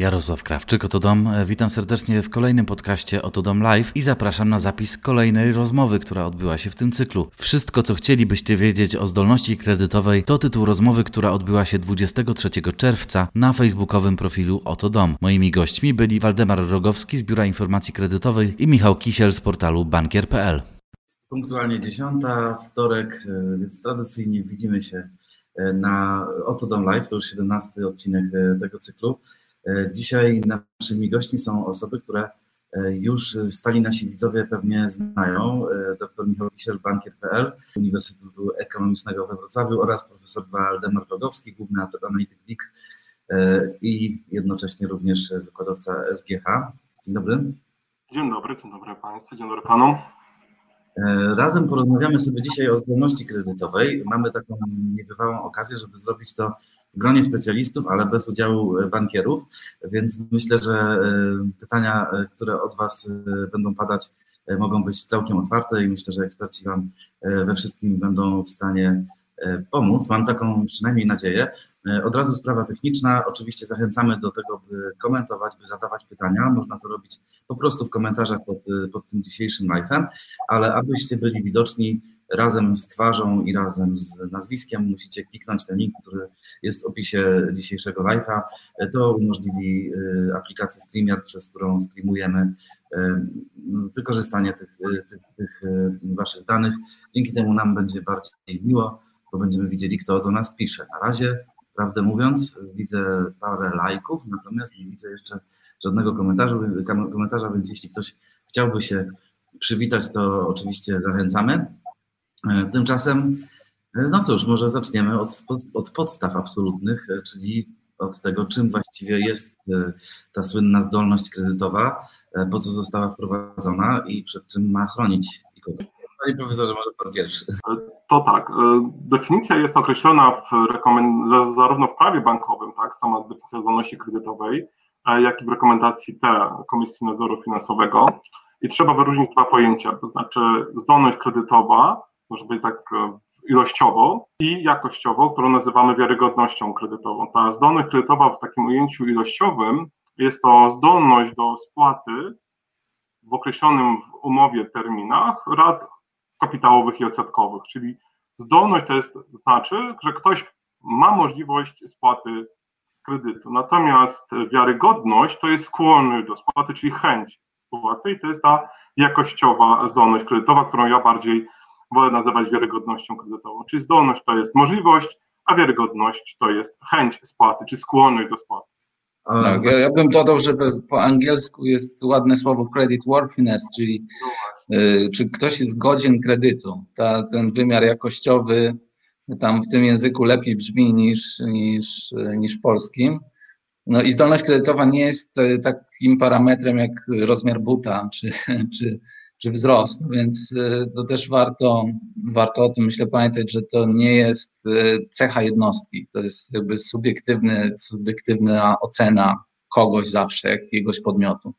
Jarosław Krawczyk, Oto Dom. Witam serdecznie w kolejnym podcaście Oto Dom Live i zapraszam na zapis kolejnej rozmowy, która odbyła się w tym cyklu. Wszystko, co chcielibyście wiedzieć o zdolności kredytowej, to tytuł rozmowy, która odbyła się 23 czerwca na facebookowym profilu Oto Dom. Moimi gośćmi byli Waldemar Rogowski z Biura Informacji Kredytowej i Michał Kisiel z portalu bankier.pl. Punktualnie 10, wtorek, e, więc tradycyjnie widzimy się e, na Oto Dom Live, to już 17 odcinek e, tego cyklu. E, dzisiaj naszymi gośćmi są osoby, które e, już stali nasi widzowie pewnie znają. E, dr Michał Kisiel, bankier.pl, Uniwersytetu Ekonomicznego we Wrocławiu oraz profesor Waldemar Rogowski, główny analityk WIG i jednocześnie również wykładowca SGH. Dzień dobry. Dzień dobry, dzień dobry Państwu, dzień dobry Panu. Razem porozmawiamy sobie dzisiaj o zdolności kredytowej. Mamy taką niebywałą okazję, żeby zrobić to gronie specjalistów, ale bez udziału e, bankierów, więc myślę, że e, pytania, e, które od Was będą padać, mogą być całkiem otwarte i myślę, że eksperci Wam we wszystkim będą w stanie pomóc. Mam taką przynajmniej nadzieję. Od razu sprawa techniczna. Oczywiście zachęcamy do tego, by komentować, by zadawać pytania. Można to robić po prostu w komentarzach pod, pod tym dzisiejszym live'em, ale abyście byli widoczni, razem z twarzą i razem z nazwiskiem musicie kliknąć ten link, który jest w opisie dzisiejszego live'a. To umożliwi y, aplikację StreamYard, przez którą streamujemy y, wykorzystanie tych, y, tych, tych waszych danych. Dzięki temu nam będzie bardziej miło, bo będziemy widzieli, kto do nas pisze. Na razie, prawdę mówiąc, widzę parę lajków, natomiast nie widzę jeszcze żadnego komentarza, komentarza więc jeśli ktoś chciałby się przywitać, to oczywiście zachęcamy. E, tymczasem, e, no cóż, może zaczniemy od, od podstaw absolutnych, e, czyli od tego, czym właściwie jest ta słynna zdolność kredytowa, po co została wprowadzona i przed czym ma chronić kogo. Panie profesorze, może pan pierwszy. To tak. Definicja jest określona w rekomend- zarówno w prawie bankowym, tak, sama definicja zdolności kredytowej, jak i w rekomendacji T Komisji Nadzoru Finansowego. I trzeba wyróżnić dwa pojęcia, to znaczy zdolność kredytowa może być tak e, ilościowo i jakościowo, którą nazywamy wiarygodnością kredytową. Ta zdolność kredytowa w takim ujęciu ilościowym jest to zdolność do spłaty w określonym w umowie terminach rat kapitałowych i odsetkowych, czyli zdolność to jest, znaczy, że ktoś ma możliwość spłaty kredytu. Natomiast wiarygodność to jest skłonność do spłaty, czyli chęć spłaty i to jest ta jakościowa zdolność kredytowa, którą ja bardziej wolę nazywać wiarygodnością kredytową. Czyli zdolność to jest możliwość, a wiarygodność to jest chęć spłaty, czy skłonność do spłaty. Tak, ja, ja bym dodał, że po angielsku jest ładne słowo credit worthiness, czyli y, czy ktoś jest godzien kredytu. Ta, ten wymiar jakościowy tam w tym języku lepiej brzmi niż, niż, niż w polskim. No i zdolność kredytowa nie jest y, takim parametrem jak rozmiar buta czy, czy, czy wzrost. Więc y, to też warto, warto o tym myślę pamiętać, że to nie jest y, cecha jednostki, to jest jakby subiektywny, subiektywna ocena kogoś zawsze, jakiegoś podmiotu.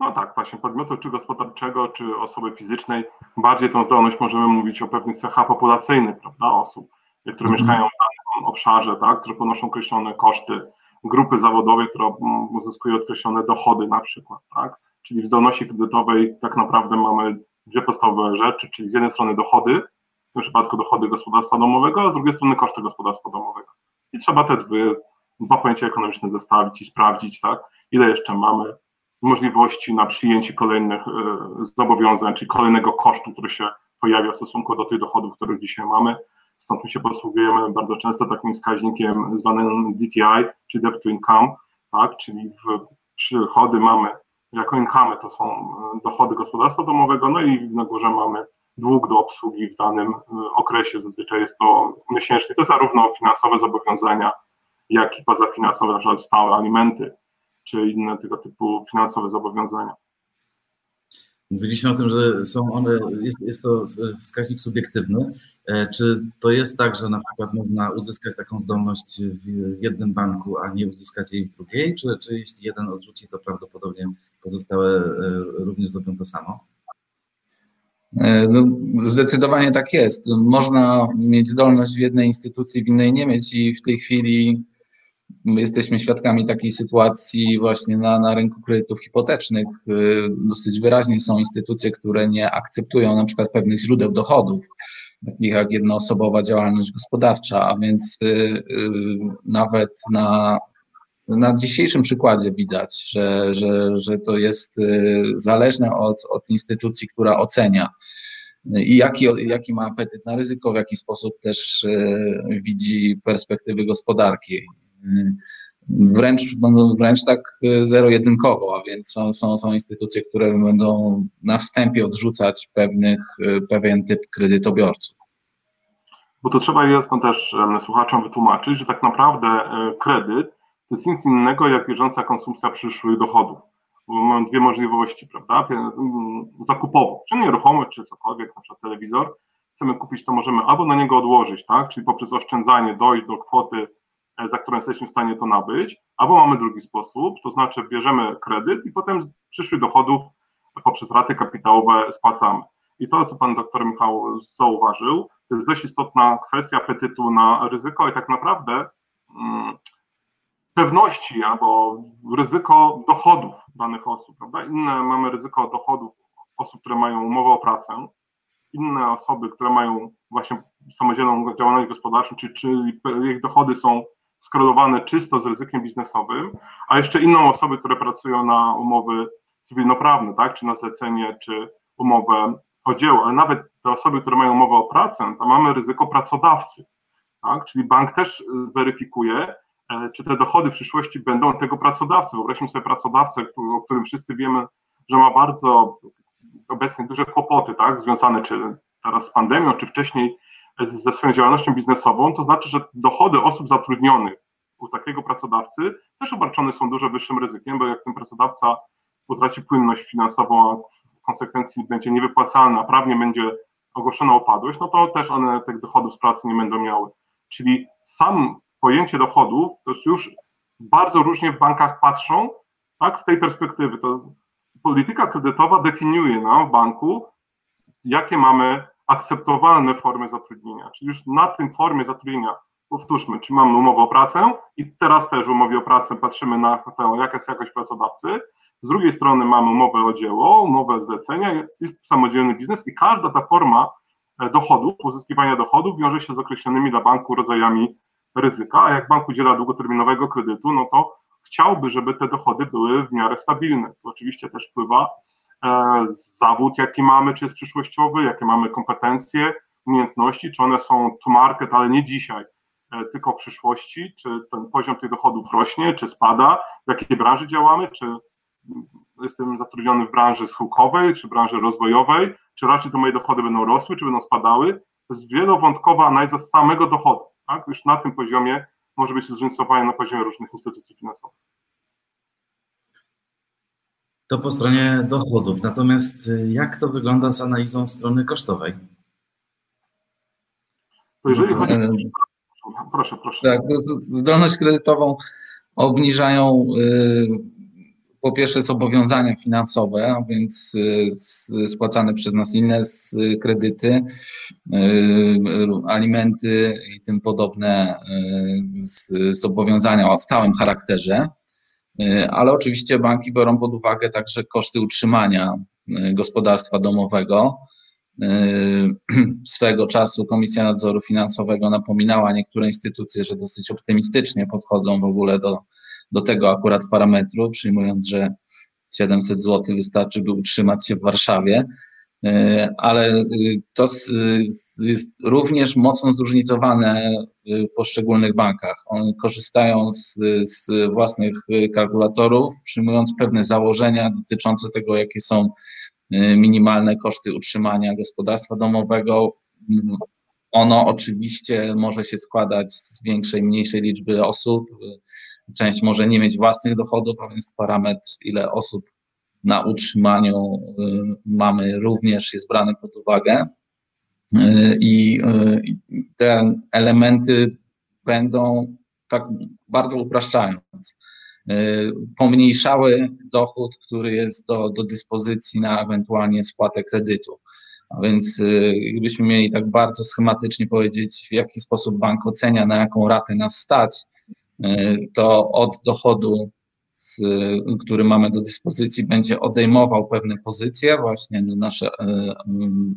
No tak, właśnie podmiotu czy gospodarczego, czy osoby fizycznej, bardziej tą zdolność możemy mówić o pewnych cechach populacyjnych, prawda, osób, które mm. mieszkają w danym obszarze, tak, które ponoszą określone koszty, grupy zawodowe, które uzyskują określone dochody na przykład, tak, czyli w zdolności kredytowej tak naprawdę mamy dwie podstawowe rzeczy, czyli z jednej strony dochody, w tym przypadku dochody gospodarstwa domowego, a z drugiej strony koszty gospodarstwa domowego. I trzeba te dwie, dwa pojęcia ekonomiczne zestawić i sprawdzić, tak, ile jeszcze mamy możliwości na przyjęcie kolejnych y, zobowiązań, czyli kolejnego kosztu, który się pojawia w stosunku do tych dochodów, które dzisiaj mamy. Stąd my się posługujemy bardzo często takim wskaźnikiem zwanym DTI, czyli debt to income, tak, czyli w przychody mamy jako income to są e, dochody gospodarstwa domowego, no i na górze mamy dług do obsługi w danym e, okresie, zazwyczaj jest to miesięcznie, to zarówno finansowe zobowiązania, jak i pozafinansowe, na przykład stałe alimenty, czy inne tego typu finansowe zobowiązania. Mówiliśmy o tym, że są one, jest, jest to wskaźnik subiektywny. E, czy to jest tak, że na przykład można uzyskać taką zdolność w jednym banku, a nie uzyskać jej w drugiej? Czy, czy jeśli jeden odrzuci, to prawdopodobnie pozostałe e, również zrobią to samo? E, no, zdecydowanie tak jest. Można mieć zdolność w jednej instytucji, w innej nie mieć i w tej chwili My jesteśmy świadkami takiej sytuacji właśnie na, na rynku kredytów hipotecznych. Dosyć wyraźnie są instytucje, które nie akceptują na przykład pewnych źródeł dochodów, takich jak jednoosobowa działalność gospodarcza, a więc nawet na na dzisiejszym przykładzie widać, że, że, że to jest y, zależne od, od instytucji, która ocenia i jaki, jaki ma apetyt na ryzyko, w jaki sposób też y, widzi perspektywy gospodarki. Wręcz, no, wręcz tak zero-jedynkowo, a więc są, są, są instytucje, które będą na wstępie odrzucać pewnych, pewien typ kredytobiorców. Bo to trzeba jasno też słuchaczom wytłumaczyć, że tak naprawdę kredyt to jest nic innego jak bieżąca konsumpcja przyszłych dochodów. Bo mamy dwie możliwości, prawda? Mm, zakupową, czy nieruchomość, czy cokolwiek, na przykład telewizor. Chcemy kupić, to możemy albo na niego odłożyć, tak? Czyli poprzez oszczędzanie dojść do kwoty, e, za którą jesteśmy w stanie to nabyć, albo mamy drugi sposób, to znaczy bierzemy kredyt i potem przyszłych dochodów poprzez raty kapitałowe spłacamy. I to, co pan doktor Michał zauważył, to jest dość istotna kwestia apetytu na ryzyko i tak naprawdę mm, pewności albo ryzyko dochodów danych osób, prawda? Inne mamy ryzyko dochodów osób, które mają umowę o pracę, inne osoby, które mają właśnie samodzielną działalność gospodarczą, czyli, czyli ich dochody są skorelowane czysto z ryzykiem biznesowym, a jeszcze inną osoby, które pracują na umowy cywilnoprawne, tak, czy na zlecenie, czy umowę o dzieło, ale nawet te osoby, które mają umowę o pracę, to mamy ryzyko pracodawcy, tak, czyli bank też weryfikuje, E, czy te dochody w przyszłości będą tego pracodawcy. Wyobraźmy sobie pracodawcę, o którym wszyscy wiemy, że ma bardzo obecnie duże kłopoty, tak, związane czy teraz z pandemią, czy wcześniej ze swoją działalnością biznesową, to znaczy, że dochody osób zatrudnionych u takiego pracodawcy też obarczone są dużo wyższym ryzykiem, bo jak ten pracodawca utraci płynność finansową, a w konsekwencji będzie niewypłacalny, a prawnie będzie ogłoszona upadłość, no to też one tych dochodów z pracy nie będą miały. Czyli sam pojęcie dochodów, to już bardzo różnie w bankach patrzą, tak, z tej perspektywy. To polityka kredytowa definiuje nam w banku, jakie mamy akceptowalne formy zatrudnienia. Czyli już na tym formie zatrudnienia, powtórzmy, czy mamy umowę o pracę i teraz też w umowie o pracę patrzymy na to, jaka jest jakość pracodawcy. Z drugiej strony mamy umowę o dzieło, umowę zlecenia i samodzielny biznes i każda ta forma e, dochodów, uzyskiwania dochodów wiąże się z określonymi dla banku rodzajami ryzyka, a jak bank udziela długoterminowego kredytu, no to chciałby, żeby te dochody były w miarę stabilne. To oczywiście też wpływa zawód, jaki mamy, czy jest przyszłościowy, jakie mamy kompetencje, umiejętności, czy one są to market, ale nie dzisiaj, e, tylko w przyszłości, czy ten poziom tych dochodów rośnie, czy spada, w jakiej branży działamy, czy jestem zatrudniony w branży schyłkowej, czy branży rozwojowej, czy raczej to moje dochody będą rosły, czy będą spadały. To jest wielowątkowa analiza samego dochodu. Tak? Już na tym poziomie może być zróżnicowanie na poziomie różnych instytucji finansowych. To po stronie dochodów. Natomiast y, jak to wygląda z analizą strony kosztowej? To jeżeli chodzi o... Proszę, proszę. Tak, zdolność kredytową obniżają y, po pierwsze zobowiązania finansowe, a więc y, spłacane przez nas inne kredyty, alimenty i tym podobne zobowiązania o stałym charakterze, ale oczywiście banki biorą pod uwagę także koszty utrzymania gospodarstwa domowego. Swego czasu Komisja Nadzoru Finansowego napominała niektóre instytucje, że dosyć optymistycznie podchodzą w ogóle do do tego akurat parametru, przyjmując, że 700 zł wystarczy, by utrzymać się w Warszawie, e, ale y, to jest również mocno zróżnicowane w poszczególnych bankach. One korzystają z, z własnych kalkulatorów, przyjmując pewne założenia dotyczące tego, jakie są minimalne koszty utrzymania gospodarstwa domowego. Ono oczywiście może się składać z większej, mniejszej liczby osób. Część może nie mieć własnych dochodów, a więc parametr, ile osób na utrzymaniu y, mamy, również jest brany pod uwagę. Y, y, I te elementy będą, tak bardzo upraszczając, pomniejszały dochód, który jest do, do dyspozycji na ewentualnie spłatę kredytu. A więc gdybyśmy mieli tak bardzo schematycznie powiedzieć, w jaki sposób bank ocenia, na jaką ratę nas stać, to od dochodu, z, który mamy do dyspozycji, będzie odejmował pewne pozycje, właśnie nasze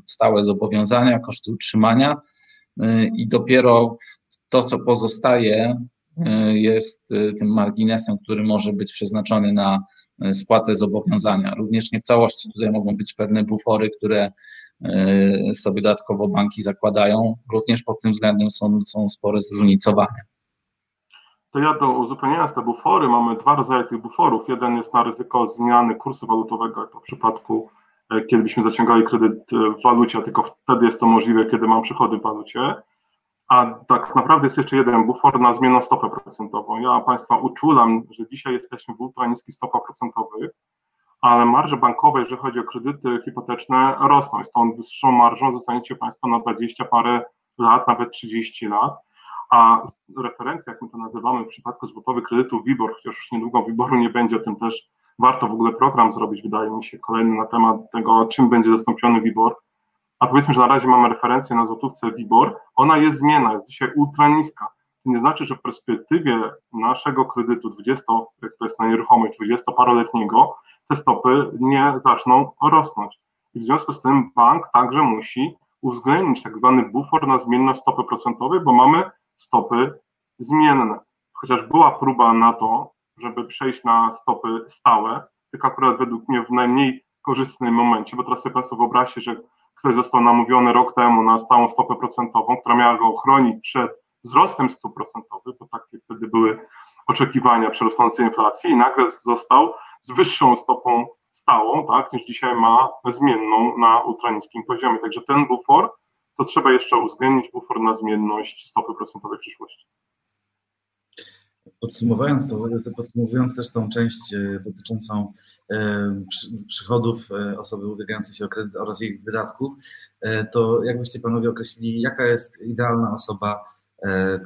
stałe zobowiązania, koszty utrzymania i dopiero to, co pozostaje, jest tym marginesem, który może być przeznaczony na spłatę zobowiązania. Również nie w całości, tutaj mogą być pewne bufory, które e, sobie dodatkowo banki zakładają. Również pod tym względem są, są spore zróżnicowania. To ja do uzupełnienia te bufory mamy dwa rodzaje tych buforów. Jeden jest na ryzyko zmiany kursu walutowego, jak w przypadku, e, kiedy byśmy zaciągali kredyt w walucie, tylko wtedy jest to możliwe, kiedy mam przychody w walucie. A tak naprawdę jest jeszcze jeden bufor na zmienną stopę procentową. Ja Państwa uczulam, że dzisiaj jesteśmy w ultra niskich stopach procentowych, ale marże bankowe, jeżeli chodzi o kredyty hipoteczne, rosną. Z tą wyższą marżą zostaniecie Państwo na 20 parę lat, nawet 30 lat. A referencja, jak my to nazywamy w przypadku złotowych kredytów WIBOR, chociaż już niedługo WIBORu nie będzie, o tym też warto w ogóle program zrobić, wydaje mi się, kolejny na temat tego, czym będzie zastąpiony WIBOR a powiedzmy, że na razie mamy referencję na złotówce WIBOR, ona jest zmienna, jest dzisiaj ultra niska. To nie znaczy, że w perspektywie naszego kredytu 20, jak to jest na nieruchomość, 20-paroletniego, te stopy nie zaczną rosnąć. I w związku z tym bank także musi uwzględnić tak zwany bufor na zmienność stopy procentowej, bo mamy stopy zmienne. Chociaż była próba na to, żeby przejść na stopy stałe, tylko akurat według mnie w najmniej korzystnym momencie, bo teraz sobie Państwo wyobraźcie, że ktoś został namówiony rok temu na stałą stopę procentową, która miała go chronić przed wzrostem stóp procentowych, bo takie wtedy były oczekiwania przy rosnącej inflacji i nagle został z wyższą stopą stałą, tak, niż dzisiaj ma zmienną na ultraniskim poziomie. Także ten bufor to trzeba jeszcze uwzględnić bufor na zmienność stopy procentowej w przyszłości. Podsumowując to, podsumowując też tą część e, dotyczącą e, przychodów e, osoby ubiegającej się o kredyt oraz jej wydatków, to jakbyście panowie określili, jaka jest idealna osoba,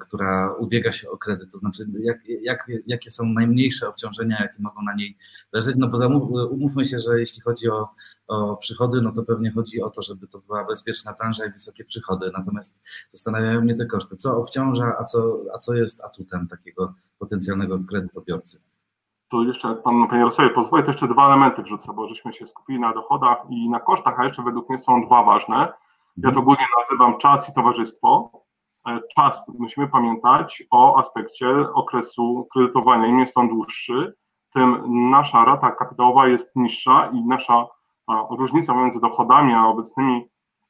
która ubiega się o kredyt, to znaczy jak, jak, jakie są najmniejsze obciążenia, jakie mogą na niej leżeć, no bo umówmy się, że jeśli chodzi o o przychody, no to pewnie chodzi o to, żeby to była bezpieczna branża i wysokie przychody. Natomiast zastanawiają mnie te koszty. Co obciąża, a co, a co jest atutem takiego potencjalnego kredytobiorcy? To jeszcze, pan, panie Jarosławie pozwoli, to jeszcze dwa elementy wrzucę, bo żeśmy się skupili na dochodach i na kosztach, a jeszcze według mnie są dwa ważne. Ja to ogólnie nazywam czas i towarzystwo. E, czas, musimy pamiętać o aspekcie okresu kredytowania. Im jest on dłuższy, tym nasza rata kapitałowa jest niższa i nasza różnica między dochodami a obecnymi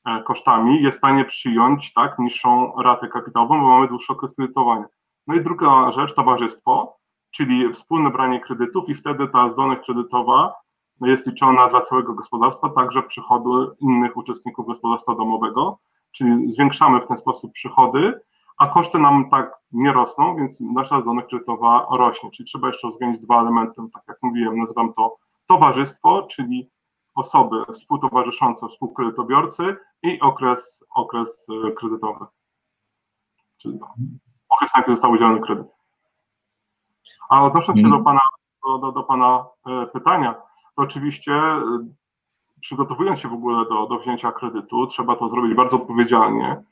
e, kosztami jest w stanie przyjąć tak niższą ratę kapitałową, bo mamy dłuższe okres kredytowania. No i druga rzecz, towarzystwo, czyli wspólne branie kredytów i wtedy ta zdolność kredytowa jest liczona dla całego gospodarstwa, także przychody innych uczestników gospodarstwa domowego, czyli zwiększamy w ten sposób przychody, a koszty nam tak nie rosną, więc nasza zdolność kredytowa rośnie. Czyli trzeba jeszcze uwzględnić dwa elementy, tak jak mówiłem, nazywam to towarzystwo, czyli osoby współtowarzyszące współkredytobiorcy i okres, okres e, kredytowy. Czyli okres, na który został udzielony kredyt. A odnosząc się do mhm. Pana, do, do pana e, pytania, to oczywiście e, przygotowując się w ogóle do, do wzięcia kredytu, trzeba to zrobić bardzo odpowiedzialnie,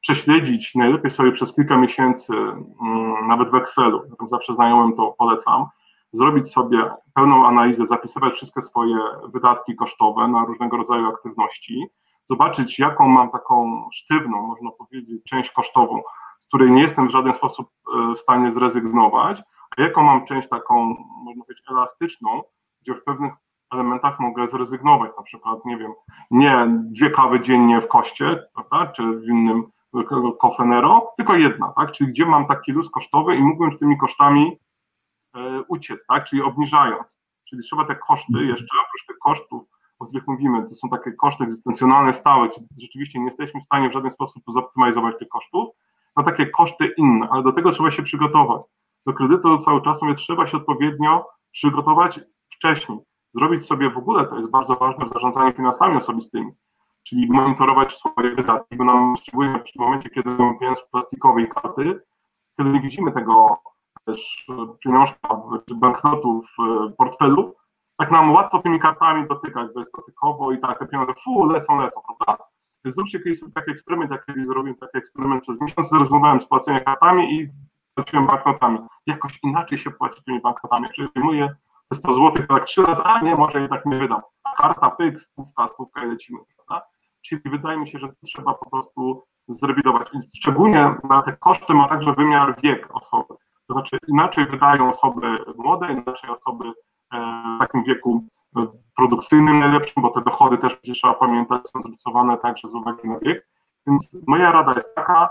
prześledzić najlepiej sobie przez kilka miesięcy, mm, nawet w Excelu, zawsze znajomym to polecam, zrobić sobie pełną analizę, zapisywać wszystkie swoje wydatki kosztowe na różnego rodzaju aktywności, zobaczyć, jaką mam taką sztywną, można powiedzieć, część kosztową, z której nie jestem w żaden sposób e, w stanie zrezygnować, a jaką mam część taką, można powiedzieć, elastyczną, gdzie w pewnych elementach mogę zrezygnować, na przykład, nie wiem, nie dwie kawy dziennie w koście, prawda, czy w innym kofenero, tylko jedna, tak, czyli gdzie mam taki luz kosztowy i mógłbym tymi kosztami uciec, tak? czyli obniżając. Czyli trzeba te koszty mhm. jeszcze, oprócz tych kosztów, o których mówimy, to są takie koszty egzystencjonalne stałe, czyli rzeczywiście nie jesteśmy w stanie w żaden sposób zoptymalizować tych kosztów, na takie koszty inne, ale do tego trzeba się przygotować. Do kredytu cały czas mówię, trzeba się odpowiednio przygotować wcześniej. Zrobić sobie w ogóle, to jest bardzo ważne w zarządzaniu finansami osobistymi, czyli monitorować swoje wydatki, bo nam szczególnie w momencie, kiedy mamy pieniądze plastikowej karty, kiedy nie widzimy tego też pieniążka czy banknotów w portfelu, tak nam łatwo tymi kartami dotykać bezdotykowo i tak te pieniądze fu, lecą, lecą, prawda? Zróbcie kiedyś taki eksperyment, jak kiedyś zrobiłem taki eksperyment przez miesiąc, zrezygnowałem z płacenia kartami i płaciłem banknotami. Jakoś inaczej się płaci tymi banknotami. Czyli wyjmuję 100 zł, tak trzy razy, a nie, może jednak nie wydam. Karta, pyk, stówka, stówka i lecimy, prawda? Czyli wydaje mi się, że trzeba po prostu zrewidować. Szczególnie na te koszty ma także wymiar wiek osoby. To znaczy inaczej wydają osoby młode, inaczej osoby e, w takim wieku e, produkcyjnym najlepszym, bo te dochody też przecież trzeba pamiętać, są zredukowane także z uwagi na wiek. Więc moja rada jest taka,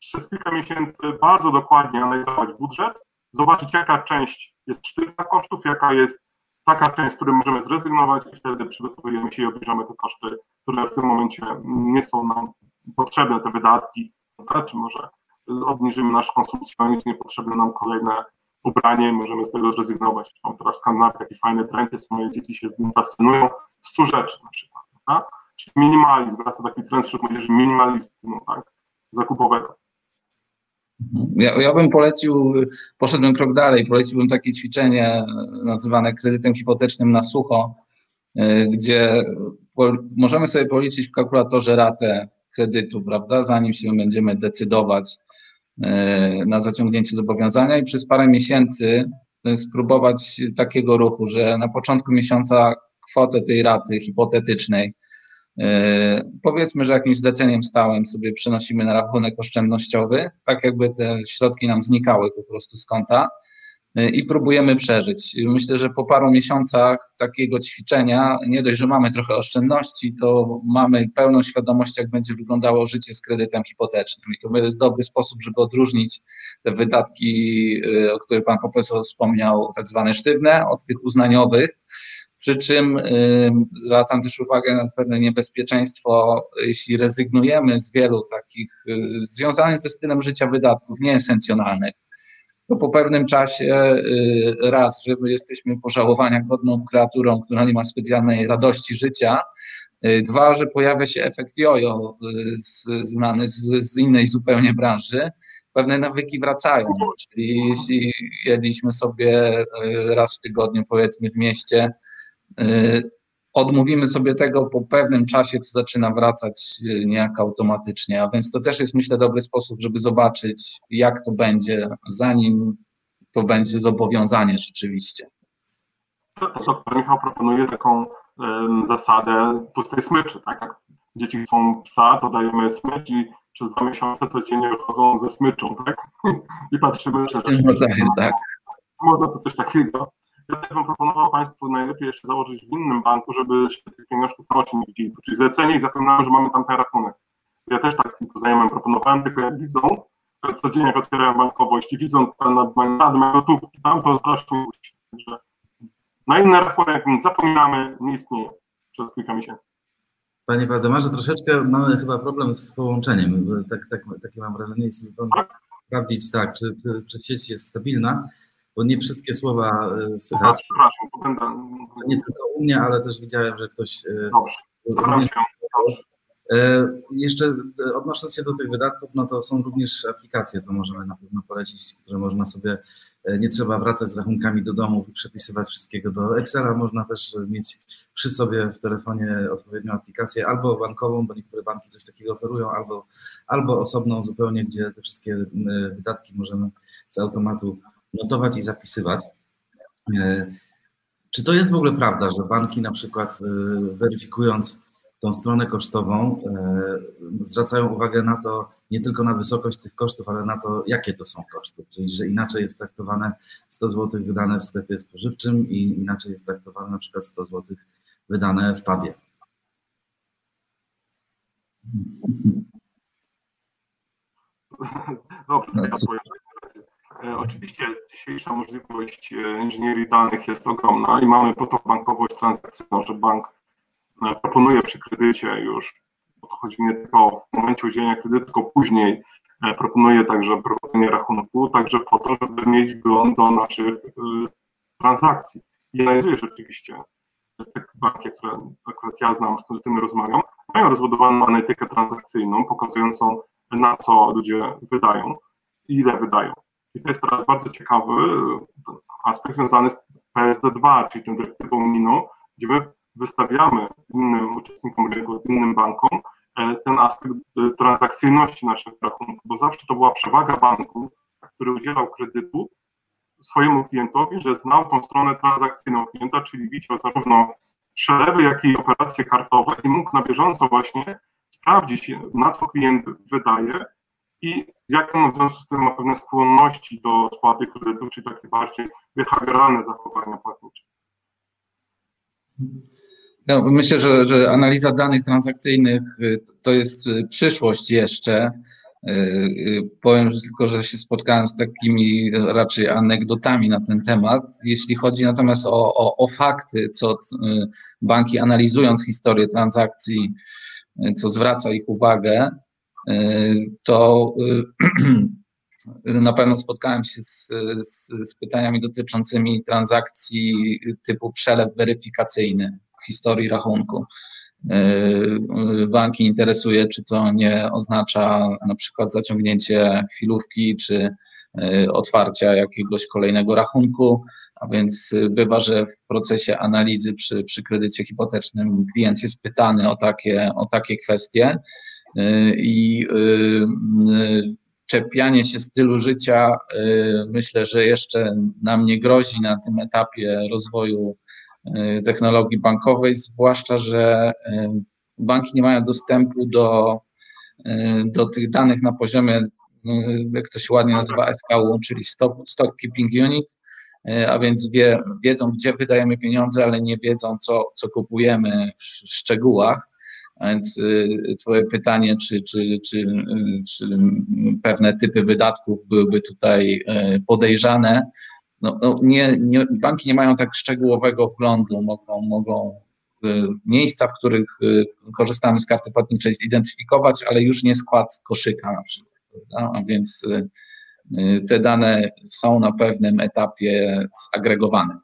przez kilka miesięcy bardzo dokładnie analizować budżet, zobaczyć jaka część jest sztywna kosztów, jaka jest taka część, z której możemy zrezygnować i wtedy przygotowujemy się i obniżamy te koszty, które w tym momencie nie są nam potrzebne, te wydatki, czy może obniżymy nasz konsumpcjonizm, niepotrzebne nam kolejne ubranie możemy z tego zrezygnować. Mam teraz w Skandynawii taki fajny trend, jest moje dzieci się fascynują, 100 rzeczy na przykład, tak? Czyli minimalizm, wraca taki trend wśród młodzieży minimalizmu, tak? zakupowego. Ja, ja bym polecił, poszedłbym krok dalej, poleciłbym takie ćwiczenie nazywane kredytem hipotecznym na sucho, e, gdzie możemy sobie policzyć w kalkulatorze ratę kredytu, prawda, zanim się będziemy decydować e, na zaciągnięcie zobowiązania i przez parę miesięcy spróbować takiego ruchu, że na początku miesiąca kwotę tej raty hipotetycznej E, powiedzmy, że jakimś zleceniem stałym sobie przenosimy na rachunek oszczędnościowy, tak jakby te środki nam znikały po prostu z konta. e, i próbujemy przeżyć. Myślę, że po paru miesiącach takiego ćwiczenia, nie dość, że mamy trochę oszczędności, to mamy pełną świadomość, jak będzie wyglądało życie z kredytem hipotecznym. I to jest dobry sposób, żeby odróżnić te wydatki, e, o których Pan Profesor wspomniał, tak zwane sztywne, od tych uznaniowych przy czym zwracam też uwagę na pewne niebezpieczeństwo, jeśli rezygnujemy z wielu takich y, związanych ze stylem życia wydatków nieesencjonalnych, to po pewnym czasie y, raz, że my jesteśmy pożałowania godną kreaturą, która nie ma specjalnej radości życia, y, Dwa, że pojawia się efekt jojo znany z, z, innej zupełnie branży. Pewne nawyki wracają, czyli jeśli jedliśmy sobie raz w tygodniu, powiedzmy w mieście, odmówimy sobie tego po pewnym czasie, to zaczyna wracać y, niejako automatycznie, a więc to też jest myślę dobry sposób, żeby zobaczyć jak to będzie, zanim to będzie zobowiązanie rzeczywiście. Doktor Michał proponuje taką um, zasadę pustej smyczy, tak jak dzieci chcą psa, to dajemy smycz i przez dwa miesiące codziennie wychodzą ze smyczą, tak? I patrzymy, że... tak. Można to coś takiego. Ja bym proponował Państwu najlepiej jeszcze założyć w innym banku, żeby się tych pieniążków na oczy nie widzieli. Czyli zlecenie i zapewniałem, że mamy tam ten rachunek. Ja też tak znajomym proponowałem, tylko jak widzą, codziennie jak otwierają bankowość i widzą nad moją gotówki tam, to strasznie Także na inny rachunek zapominamy, nie istnieje przez kilka miesięcy. Panie Waldemarze, troszeczkę mamy chyba problem z połączeniem. Tak, tak, takie mam wrażenie, jeśli tak? sprawdzić, tak, czy, czy, czy sieć jest stabilna bo nie wszystkie słowa e, słychać. Przepraszam, to będę... Nie tylko u mnie, ale też widziałem, że ktoś... E, Dobrze, e, Jeszcze odnosząc się do tych wydatków, no to są również aplikacje, to możemy na pewno polecić, które można sobie, nie trzeba wracać z rachunkami do domów i przepisywać wszystkiego do Excela, można też mieć przy sobie w telefonie odpowiednią aplikację, albo bankową, bo niektóre banki coś takiego oferują, albo, albo osobną zupełnie, gdzie te wszystkie wydatki możemy z automatu notować i zapisywać. E, czy to jest w ogóle prawda, że banki na przykład e, weryfikując tą stronę kosztową e, zwracają uwagę na to, nie tylko na wysokość tych kosztów, ale na to, jakie to są koszty, czyli że inaczej jest traktowane 100 zł wydane w sklepie spożywczym i inaczej jest traktowane na przykład 100 zł wydane w pubie. Dobrze, ja powiem E, oczywiście dzisiejsza możliwość e, inżynierii danych jest ogromna i mamy po to bankowość transakcyjną, że bank e, proponuje przy kredycie już, bo to chodzi nie tylko w momencie udzielenia kredytu, tylko później proponuje także prowadzenie rachunku, także po to, żeby mieć wgląd do naszych transakcji. I analizuję rzeczywiście te banki, które akurat ja znam, z którymi rozmawiam, mają rozbudowaną analitykę transakcyjną, pokazującą na co ludzie wydają i ile wydają. I to jest teraz bardzo ciekawy aspekt związany z PSD2, czyli tą dyrektywą unijną, gdzie my wystawiamy innym uczestnikom rynku, innym bankom e, ten aspekt e, transakcyjności naszych rachunków, bo zawsze to była przewaga banku, który udzielał kredytu swojemu klientowi, że znał tą stronę transakcyjną klienta, czyli widział zarówno przelewy, jak i operacje kartowe i mógł na bieżąco właśnie sprawdzić, na co klient wydaje i jakie on w związku z tym ma pewne skłonności do spłaty kredytu, czy takie bardziej behawioralne zachowania płatnicze. No, myślę, że, że analiza danych transakcyjnych y, to jest y, przyszłość jeszcze. Y, powiem że tylko, że się spotkałem z takimi raczej anegdotami na ten temat. Jeśli chodzi natomiast o, o, o fakty, co banki analizując historię transakcji, co zwraca ich uwagę, to na pewno spotkałem się z, z, z pytaniami dotyczącymi transakcji typu przelew weryfikacyjny w historii rachunku. E, banki interesuje, czy to nie oznacza na przykład zaciągnięcie chwilówki, czy otwarcia jakiegoś kolejnego rachunku, a więc bywa, że w procesie analizy przy, przy kredycie hipotecznym klient jest pytany o takie, o takie kwestie i czepianie się stylu życia myślę, że jeszcze nam nie grozi na tym etapie rozwoju technologii bankowej, zwłaszcza, że banki nie mają dostępu do, do tych danych na poziomie, jak to się ładnie nazywa, SKU, czyli Stock, stock Keeping Unit, a więc wie, wiedzą, gdzie wydajemy pieniądze, ale nie wiedzą, co, co kupujemy w szczegółach. A więc Twoje pytanie, czy, czy, czy, czy pewne typy wydatków byłyby tutaj podejrzane, no, no nie, nie, banki nie mają tak szczegółowego wglądu, mogą, mogą y, miejsca, w których y, korzystamy z karty płatniczej zidentyfikować, ale już nie skład koszyka na przykład. A więc y, te dane są na pewnym etapie zagregowane.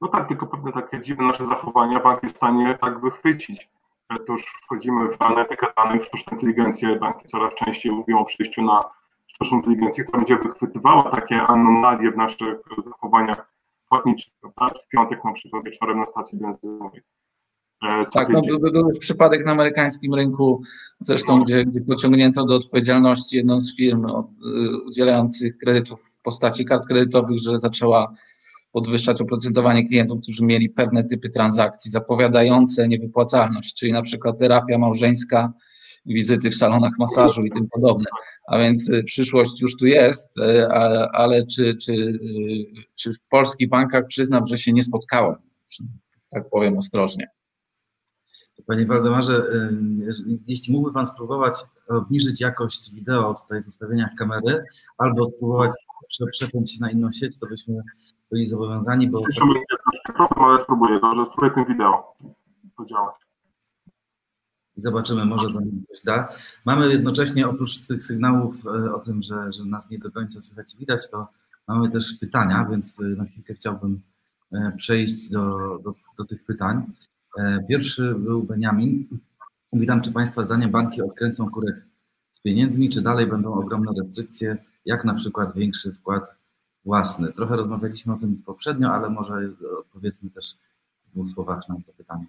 No tak, tylko pewne takie dziwne nasze zachowania bank jest w stanie tak wychwycić. To już wchodzimy w analitykę danych, sztuczną inteligencję. Banki coraz częściej mówią o przejściu na sztuczną inteligencję, która będzie wychwytywała takie anomalie w naszych zachowaniach płatniczych. Prawda? W piątek na przykład wieczorem na stacji benzynowej. E, tak, no, był, był przypadek na amerykańskim rynku, zresztą, gdzie, gdzie pociągnięto do odpowiedzialności jedną z firm od, y, udzielających kredytów w postaci kart kredytowych, że zaczęła podwyższać oprocentowanie klientów, którzy mieli pewne typy transakcji zapowiadające niewypłacalność, czyli na przykład terapia małżeńska wizyty w salonach masażu i tym podobne. A więc y, przyszłość już tu jest, y, ale czy, czy, y, czy w polskich bankach przyznam, że się nie spotkałem, tak powiem ostrożnie. Panie Waldemarze, jeśli mógłby Pan spróbować obniżyć jakość wideo tutaj w ustawieniach kamery, albo spróbować przepiąć się na inną sieć, to byśmy byli zobowiązani, bo... Ale spróbuję, dobrze, spróbuję tym wideo podziałać i zobaczymy, może to nam coś da. Mamy jednocześnie oprócz tych sygnałów e, o tym, że, że nas nie do końca słychać i widać, to mamy też pytania, więc e, na chwilkę chciałbym e, przejść do, do, do tych pytań. Pierwszy był Beniamin. Witam, czy Państwa zdaniem banki odkręcą kurek z pieniędzmi, czy dalej będą ogromne restrykcje, jak na przykład większy wkład własny? Trochę rozmawialiśmy o tym poprzednio, ale może odpowiedzmy też w dwóch słowach na to pytanie.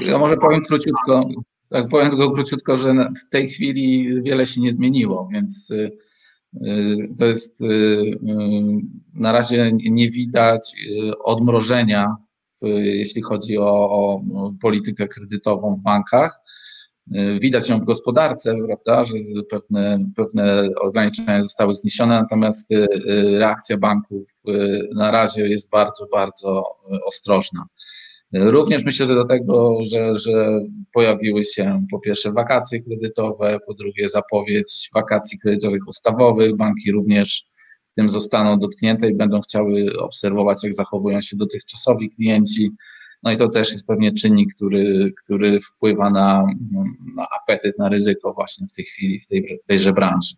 Ja może powiem króciutko, tak powiem tylko króciutko, że w tej chwili wiele się nie zmieniło, więc y, y, to jest y, na razie nie widać odmrożenia, jeśli chodzi o, o politykę kredytową w bankach. Widać ją w gospodarce, prawda, że pewne, pewne ograniczenia zostały zniesione, natomiast reakcja banków na razie jest bardzo, bardzo ostrożna. Również myślę, że do tego, że, że pojawiły się po pierwsze wakacje kredytowe, po drugie zapowiedź wakacji kredytowych ustawowych. Banki również tym zostaną dotknięte i będą chciały obserwować, jak zachowują się dotychczasowi klienci. No i to też jest pewnie czynnik, który, który wpływa na, na apetyt, na ryzyko właśnie w tej chwili, w tej, tejże branży.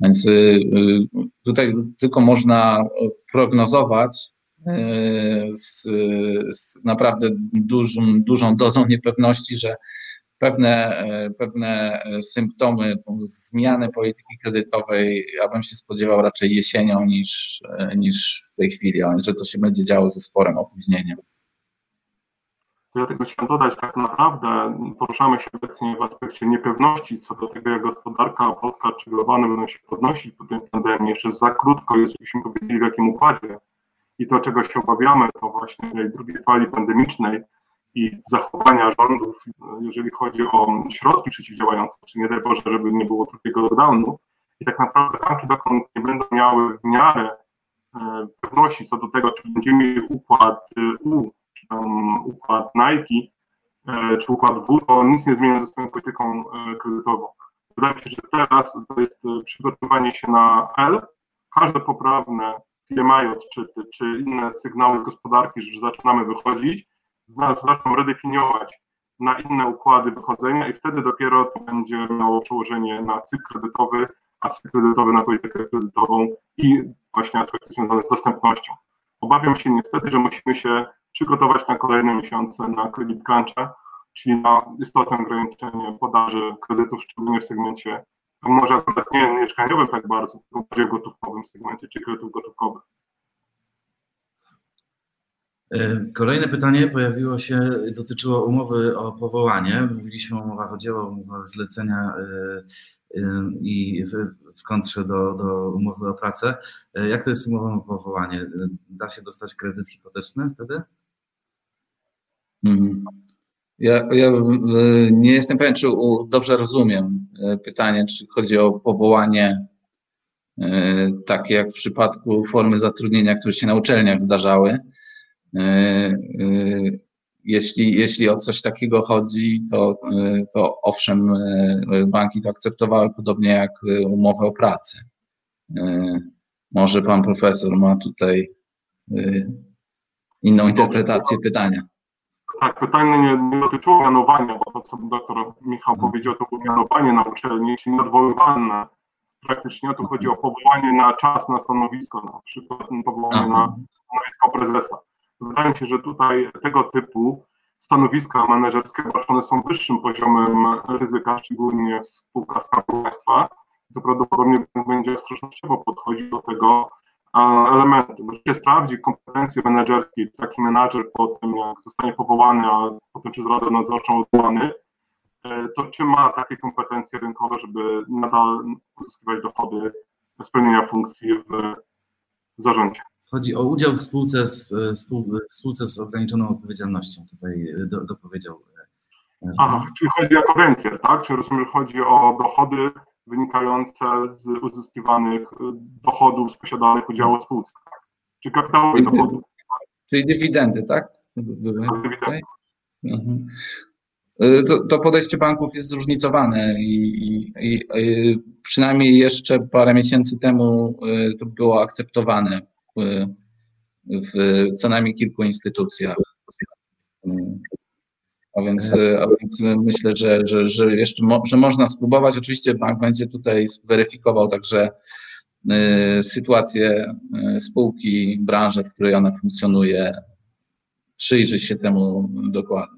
Więc y, y, tutaj tylko można prognozować, E, z, z naprawdę dużą, dużą dozą niepewności, że pewne, e, pewne symptomy zmiany polityki kredytowej, ja bym się spodziewał raczej jesienią niż, e, niż w tej chwili, że to się będzie działo ze sporym opóźnieniem. Dlatego chciałem dodać, tak naprawdę poruszamy się obecnie w aspekcie niepewności co do tego, jak gospodarka polska czy globalna będą się podnosić po tej pandemii. Jeszcze za krótko jest, żebyśmy powiedzieli w jakim układzie. I to, czego się obawiamy, to właśnie tej drugiej fali pandemicznej i zachowania rządów, jeżeli chodzi o środki przeciwdziałające, czy nie daj Boże, żeby nie było drugiego lockdownu. I tak naprawdę banki dokąd nie będą miały w miarę e, pewności co do tego, czy będziemy mieli układ U um, układ Nike e, czy układ W, to nic nie zmienia ze swoją polityką e, kredytową. Wydaje mi się, że teraz to jest e, przygotowanie się na L. Każde poprawne PMI odczyty czy inne sygnały gospodarki, że zaczynamy wychodzić, zaczną redefiniować na inne układy wychodzenia i wtedy dopiero to będzie miało przełożenie na cykl kredytowy, a cykl kredytowy na politykę kredytową i właśnie aspekty związane z dostępnością. Obawiam się niestety, że musimy się przygotować na kolejne miesiące na kredyt cruncha, czyli na istotne ograniczenie podaży kredytów, szczególnie w segmencie, może akurat nie mieszkaniowym tak bardzo, tylko bardziej gotówkowym segmencie, czy kredytów gotówkowych. E, kolejne pytanie pojawiło się, dotyczyło umowy o powołanie. Mówiliśmy o umowach o dzieło, umowach zlecenia e, i w, kontrze do, do umowy o pracę. Jak to jest z umową o powołanie? Da się dostać kredyt hipoteczny wtedy? Mhm. Ja, ja e, nie jestem pewien, czy dobrze rozumiem e, pytanie, czy chodzi o powołanie e, takie jak w przypadku formy zatrudnienia, które się na uczelniach zdarzały. Jeśli, jeśli o coś takiego chodzi, to, to owszem, banki to akceptowały, podobnie jak umowę o pracę. Może pan profesor ma tutaj inną interpretację pytania. Tak, pytanie nie, nie dotyczyło mianowania, bo to, co doktor Michał mhm. powiedział, to było mianowanie na uczelni, czyli odwoływane. Praktycznie tu chodzi o powołanie na czas na stanowisko, na przykład powołanie na stanowisko prezesa. Wydaje mi się, że tutaj tego typu stanowiska menedżerskie obarczone są wyższym poziomem ryzyka, szczególnie w spółkach Skarbu Państwa. To prawdopodobnie będzie ostrożnościowo podchodzić do tego, elementy. Się sprawdzi kompetencje menedżerskie, taki menadżer po tym, jak zostanie powołany, a potem przez Radę Nadzorczą odwołany, e, to czy ma takie kompetencje rynkowe, żeby nadal uzyskiwać dochody spełnienia funkcji w zarządzie. Chodzi o udział w spółce z, spółce z ograniczoną odpowiedzialnością, tutaj do, dopowiedział. E, Aha, czyli chodzi jako rentier, tak? Czy rozumiem, że chodzi o dochody wynikające z uzyskiwanych dochodów z posiadanych udziałów w spółce, tak? czy kapitałowych dochodów. Czyli dywidendy, tak? Były dywidendy. Mhm. To, to, podejście banków jest zróżnicowane i, i, i, przynajmniej jeszcze parę miesięcy temu to było akceptowane w, co najmniej kilku instytucjach. A więc, e, a więc myślę, że, że, że jeszcze mo, że można spróbować. Oczywiście bank będzie tutaj weryfikował także y, sytuację y, spółki, branżę, w której ona funkcjonuje, przyjrzy się temu dokładnie.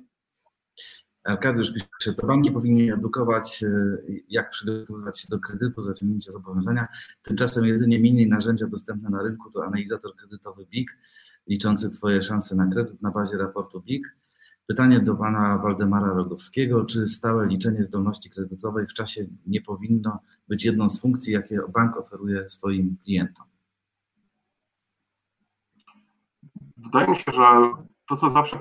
Arkadiusz pisze, to banki powinny edukować, jak przygotowywać się do kredytu, zaciągnięcia zobowiązania. Tymczasem jedynie mini narzędzia dostępne na rynku to analizator kredytowy BIG, liczący Twoje szanse na kredyt na bazie raportu BIG Pytanie do pana Waldemara Rogowskiego. Czy stałe liczenie zdolności kredytowej w czasie nie powinno być jedną z funkcji, jakie bank oferuje swoim klientom? Wydaje mi się, że to, co zawsze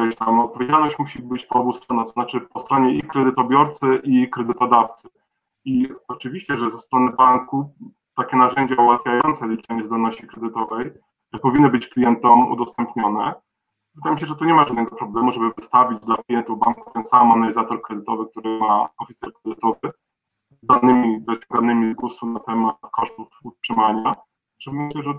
podkreślam, odpowiedzialność musi być po obu stronach, to znaczy po stronie i kredytobiorcy, i kredytodawcy. I oczywiście, że ze strony banku takie narzędzia ułatwiające liczenie zdolności kredytowej powinny być klientom udostępnione. Wydaje mi się, że tu nie ma żadnego problemu, żeby wystawić dla klientów banku ten sam analizator kredytowy, który ma oficer kredytowy z danymi wyciąganymi z GUS-u na temat kosztów utrzymania. Że myślę, że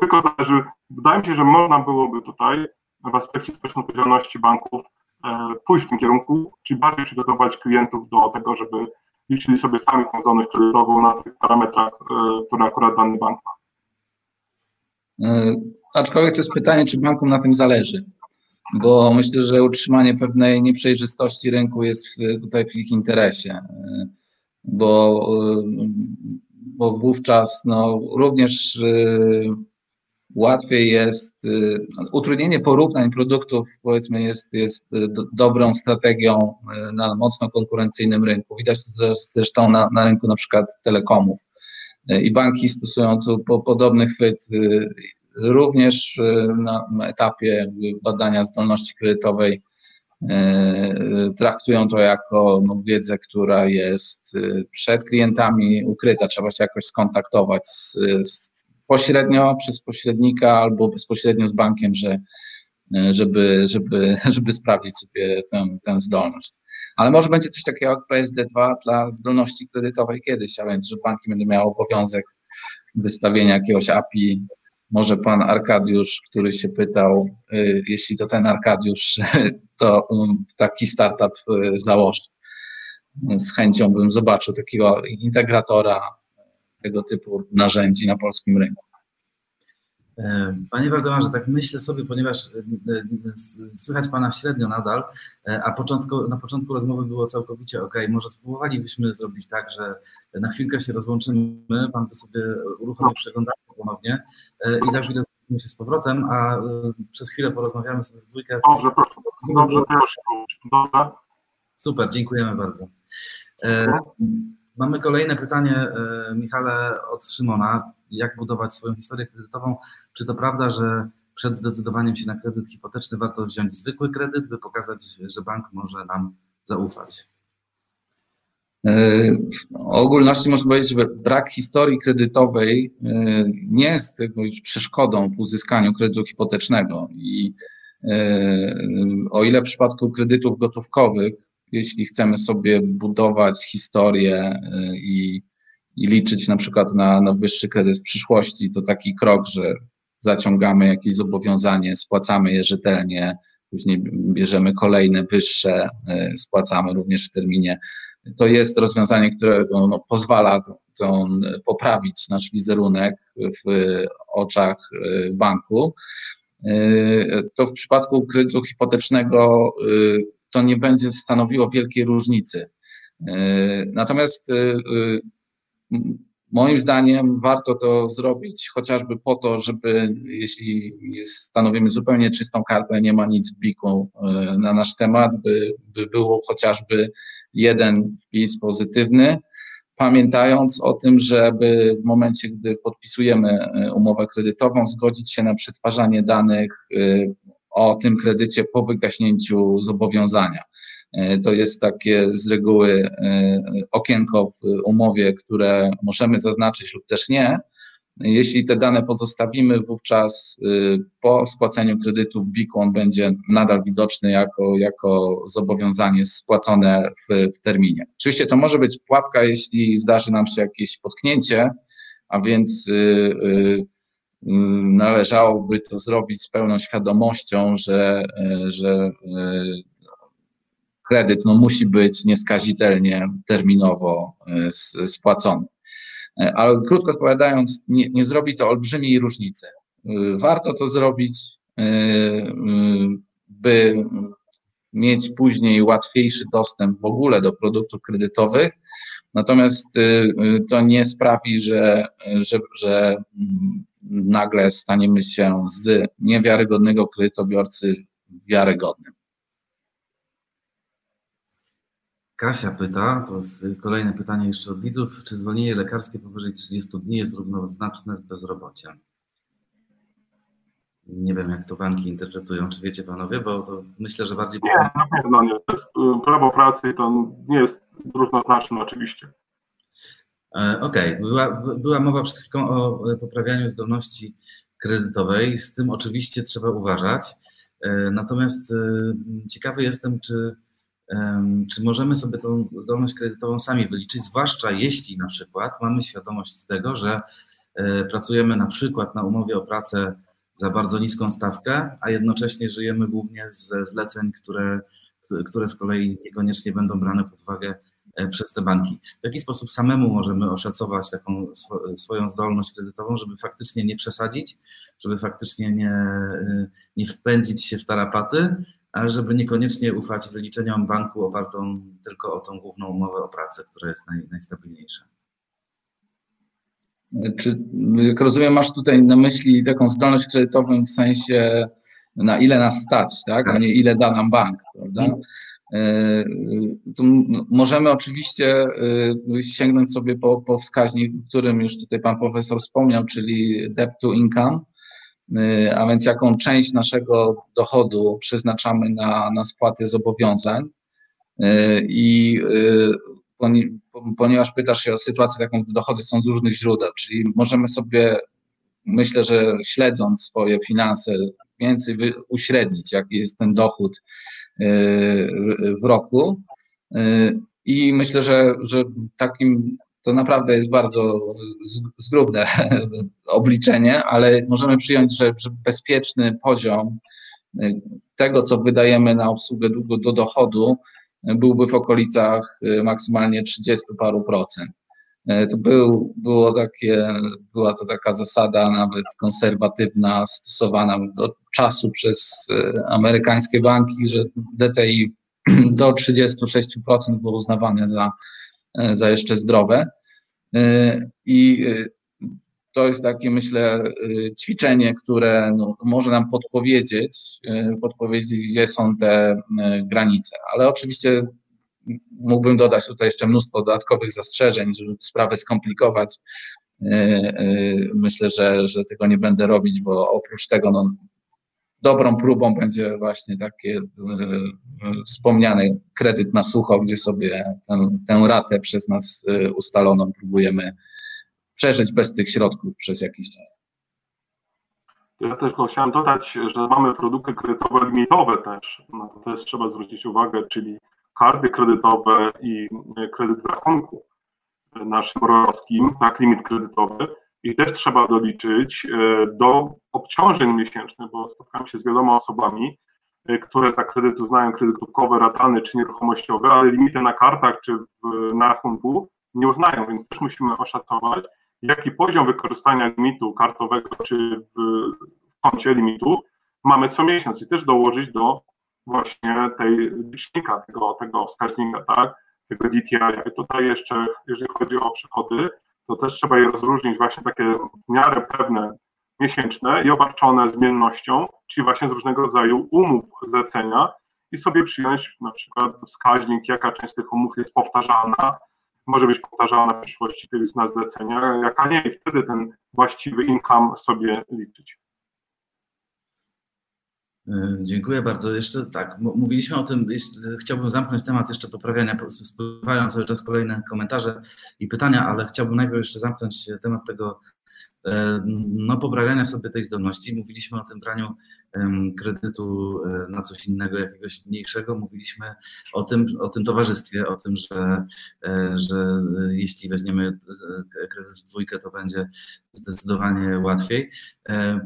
tylko zależy. Wydaje mi się, że można byłoby tutaj w aspekcie odpowiedzialności banków e, pójść w tym kierunku, czyli bardziej przygotować klientów do tego, żeby liczyli sobie sami tą zdolność kredytową na tych parametrach, e, które akurat dany bank ma. E, aczkolwiek to jest pytanie, czy bankom na tym zależy, bo myślę, że utrzymanie pewnej nieprzejrzystości rynku jest tutaj w ich interesie, bo, bo wówczas no, również łatwiej jest, utrudnienie porównań produktów powiedzmy jest, jest dobrą strategią na mocno konkurencyjnym rynku. Widać zresztą na, na rynku na przykład telekomów. I banki stosują tu po, podobny chwyt również na etapie badania zdolności kredytowej. Traktują to jako no, wiedzę, która jest przed klientami ukryta, trzeba się jakoś skontaktować z, z pośrednio przez pośrednika albo bezpośrednio z bankiem, że, e, żeby, żeby, żeby sprawdzić sobie tę, tę zdolność. Ale może będzie coś takiego jak PSD2 dla zdolności kredytowej kiedyś, a więc, że banki będą miały obowiązek wystawienia jakiegoś API może pan Arkadiusz, który się pytał, y, jeśli to ten Arkadiusz, to um, taki startup y, założy. Z chęcią bym zobaczył takiego integratora tego typu narzędzi na polskim rynku. E, panie Waldemarze, tak myślę sobie, ponieważ e, e, słychać Pana średnio nadal, a początku, na początku rozmowy było całkowicie ok. Może spróbowalibyśmy zrobić tak, że na chwilkę się rozłączymy, Pan by sobie uruchomił przeglądarkę ponownie i za chwilę spotkamy się z powrotem, a przez chwilę porozmawiamy sobie w dwójkę. Dobrze, proszę. Dobrze, proszę. Super, dziękujemy bardzo. Mamy kolejne pytanie, Michale, od Szymona. Jak budować swoją historię kredytową? Czy to prawda, że przed zdecydowaniem się na kredyt hipoteczny warto wziąć zwykły kredyt, by pokazać, że bank może nam zaufać? E, w ogólności można powiedzieć, że brak historii kredytowej e, nie jest przeszkodą w uzyskaniu kredytu hipotecznego. I e, o ile w przypadku kredytów gotówkowych, jeśli chcemy sobie budować historię i, i liczyć na przykład na, na wyższy kredyt w przyszłości, to taki krok, że zaciągamy jakieś zobowiązanie, spłacamy je rzetelnie, później bierzemy kolejne wyższe, e, spłacamy również w terminie. To jest rozwiązanie, które no, pozwala to, to poprawić nasz wizerunek w oczach banku. To w przypadku kredytu hipotecznego to nie będzie stanowiło wielkiej różnicy. Natomiast Moim zdaniem warto to zrobić chociażby po to, żeby jeśli stanowimy zupełnie czystą kartę, nie ma nic w biku e, na nasz temat, by, by było chociażby jeden wpis pozytywny, pamiętając o tym, żeby w momencie, gdy podpisujemy e, umowę kredytową, zgodzić się na przetwarzanie danych e, o tym kredycie po wygaśnięciu zobowiązania. E, to jest takie z reguły e, okienko w umowie, które możemy zaznaczyć lub też nie. Jeśli te dane pozostawimy, wówczas e, po spłaceniu kredytu w BIK on będzie nadal widoczny jako, jako zobowiązanie spłacone w, w terminie. Oczywiście to może być pułapka, jeśli zdarzy nam się jakieś potknięcie, a więc należałoby to zrobić z pełną świadomością, że, że kredyt no, musi być nieskazitelnie terminowo e, spłacony. E, ale krótko odpowiadając, nie, nie zrobi to olbrzymiej różnicy. E, warto to zrobić, by mieć później łatwiejszy dostęp w ogóle do produktów kredytowych, natomiast to nie sprawi, że, że, że mm, nagle staniemy się z niewiarygodnego kredytobiorcy wiarygodnym. Kasia pyta, to jest kolejne pytanie jeszcze od widzów, czy zwolnienie lekarskie powyżej 30 dni jest równoznaczne z bezrobociem? Nie wiem, jak to banki interpretują, czy wiecie panowie, bo to myślę, że bardziej... Nie, na pewno nie. Y, prawo pracy to nie jest równoznaczne oczywiście. E, okej, okay. była, była mowa przed chwilą o poprawianiu zdolności kredytowej, z tym oczywiście trzeba uważać. E, natomiast e, ciekawy jestem, czy czy możemy sobie tą zdolność kredytową sami wyliczyć, zwłaszcza jeśli na przykład mamy świadomość tego, że e, pracujemy na przykład na umowie o pracę za bardzo niską stawkę, a jednocześnie żyjemy głównie ze zleceń, które, które z kolei niekoniecznie będą brane pod uwagę e, przez te banki. W jaki sposób samemu możemy oszacować taką swoją zdolność kredytową, żeby faktycznie nie przesadzić, żeby faktycznie nie, e, nie wpędzić się w tarapaty, ale żeby niekoniecznie ufać wyliczeniom banku opartą tylko o tą główną umowę o pracę, która jest naj, najstabilniejsza. Czy, jak rozumiem, masz tutaj na myśli taką zdolność kredytową w sensie na ile nas stać, tak? a nie ile da nam bank, prawda? E, tu możemy oczywiście e, sięgnąć sobie po, po wskaźnik, którym już tutaj pan profesor wspomniał, czyli debt to income, e, a więc jaką część naszego dochodu przeznaczamy na, na spłaty zobowiązań. I ponieważ pytasz się o sytuację taką, dochody są z różnych źródeł, czyli możemy sobie, myślę, że śledząc swoje finanse, więcej uśrednić, jaki jest ten dochód w roku. I myślę, że, że takim to naprawdę jest bardzo zgrubne obliczenie, ale możemy przyjąć, że, bezpieczny poziom tego, co wydajemy na obsługę długu do dochodu, byłby w okolicach maksymalnie 30 paru procent. To był, było takie, była to taka zasada nawet konserwatywna, stosowana do czasu przez e, amerykańskie banki, że DTI do 36% było uznawane za, e, za jeszcze zdrowe. E, I to jest takie, myślę, ćwiczenie, które no, może nam podpowiedzieć, podpowiedzieć, gdzie są te granice. Ale oczywiście mógłbym dodać tutaj jeszcze mnóstwo dodatkowych zastrzeżeń, żeby sprawę skomplikować. Myślę, że, że tego nie będę robić, bo oprócz tego no, dobrą próbą będzie właśnie takie wspomniany kredyt na sucho, gdzie sobie tę, tę ratę przez nas ustaloną próbujemy przeżyć bez tych środków przez jakiś czas. Ja tylko chciałem dodać, że mamy produkty kredytowe limitowe też, no to też trzeba zwrócić uwagę, czyli karty kredytowe i kredyt w rachunku naszym roskim, tak, limit kredytowy. I też trzeba doliczyć e, do obciążeń miesięcznych, bo spotkałem się z wieloma osobami, e, które za kredyt uznają kredytówkowe, ratany czy nieruchomościowe, ale limity na kartach czy w, na rachunku nie uznają, więc też musimy oszacować, jaki poziom wykorzystania limitu kartowego czy w koncie limitu mamy co miesiąc i też dołożyć do właśnie tej licznika, tego, tego wskaźnika, tak, tego DTI. Tutaj jeszcze, jeżeli chodzi o przychody, to też trzeba je rozróżnić właśnie takie w miarę pewne miesięczne i obarczone zmiennością, czyli właśnie z różnego rodzaju umów zlecenia i sobie przyjąć na przykład wskaźnik, jaka część tych umów jest powtarzalna, może być powtarzalna w przyszłości tych na zlecenia, jaka nie i wtedy ten właściwy income sobie liczyć. E, dziękuję bardzo. Jeszcze tak, mówiliśmy o tym, chciałbym zamknąć temat jeszcze poprawiania, spływają cały czas kolejne komentarze i pytania, ale chciałbym najpierw jeszcze zamknąć temat tego no, poprawiania sobie tej zdolności. Mówiliśmy o tym braniu kredytu e, na coś innego, jakiegoś mniejszego. Mówiliśmy o tym, o tym towarzystwie, o tym, że, e, że jeśli weźmiemy kredyt w dwójkę, to będzie zdecydowanie łatwiej.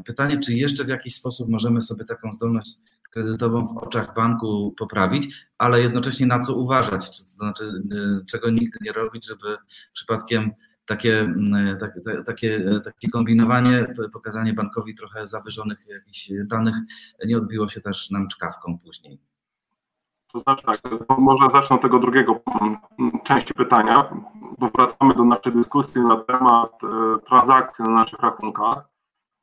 Pytanie, czy jeszcze w jakiś sposób możemy sobie taką zdolność kredytową w oczach banku poprawić, ale jednocześnie na co uważać, to znaczy czego nigdy nie robić, żeby przypadkiem takie, mm, takie, takie, takie kombinowanie, pokazanie bankowi trochę zawyżonych jakichś danych nie odbiło się też nam czkawką później. To znaczy tak, może zacznę od tego drugiego mm, części pytania, bo wracamy do naszej dyskusji na temat e, transakcji na naszych rachunkach,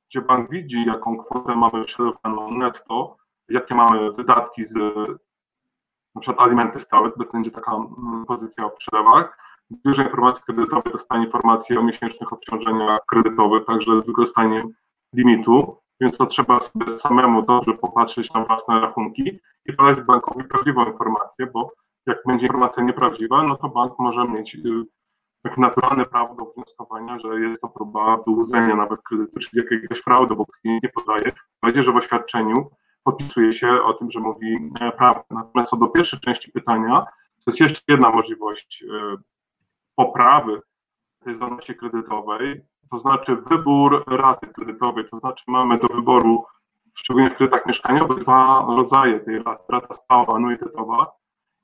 gdzie bank widzi, jaką kwotę mamy przelewaną netto, jakie mamy wydatki z na przykład alimenty stałe, to będzie taka mm, pozycja o przelewach, biurze informacji kredytowej dostanie informacje o miesięcznych obciążeniach kredytowych, także z wykorzystaniem limitu, więc to trzeba sobie samemu dobrze popatrzeć na własne rachunki i podać bankowi prawdziwą informację, bo jak będzie informacja nieprawdziwa, no to bank może mieć takie naturalne prawo do wnioskowania, że jest to próba wyłudzenia nawet kredytu, czyli jakiegoś fraudy, bo klient nie podaje, będzie, że w oświadczeniu podpisuje się o tym, że mówi prawdę. Natomiast co do pierwszej części pytania, to jest jeszcze jedna możliwość e, poprawy tej zdolności kredytowej, to znaczy wybór raty kredytowej, to znaczy mamy do wyboru, szczególnie w kredytach mieszkaniowych, dwa rodzaje tej raty, rata stała, anuitetowa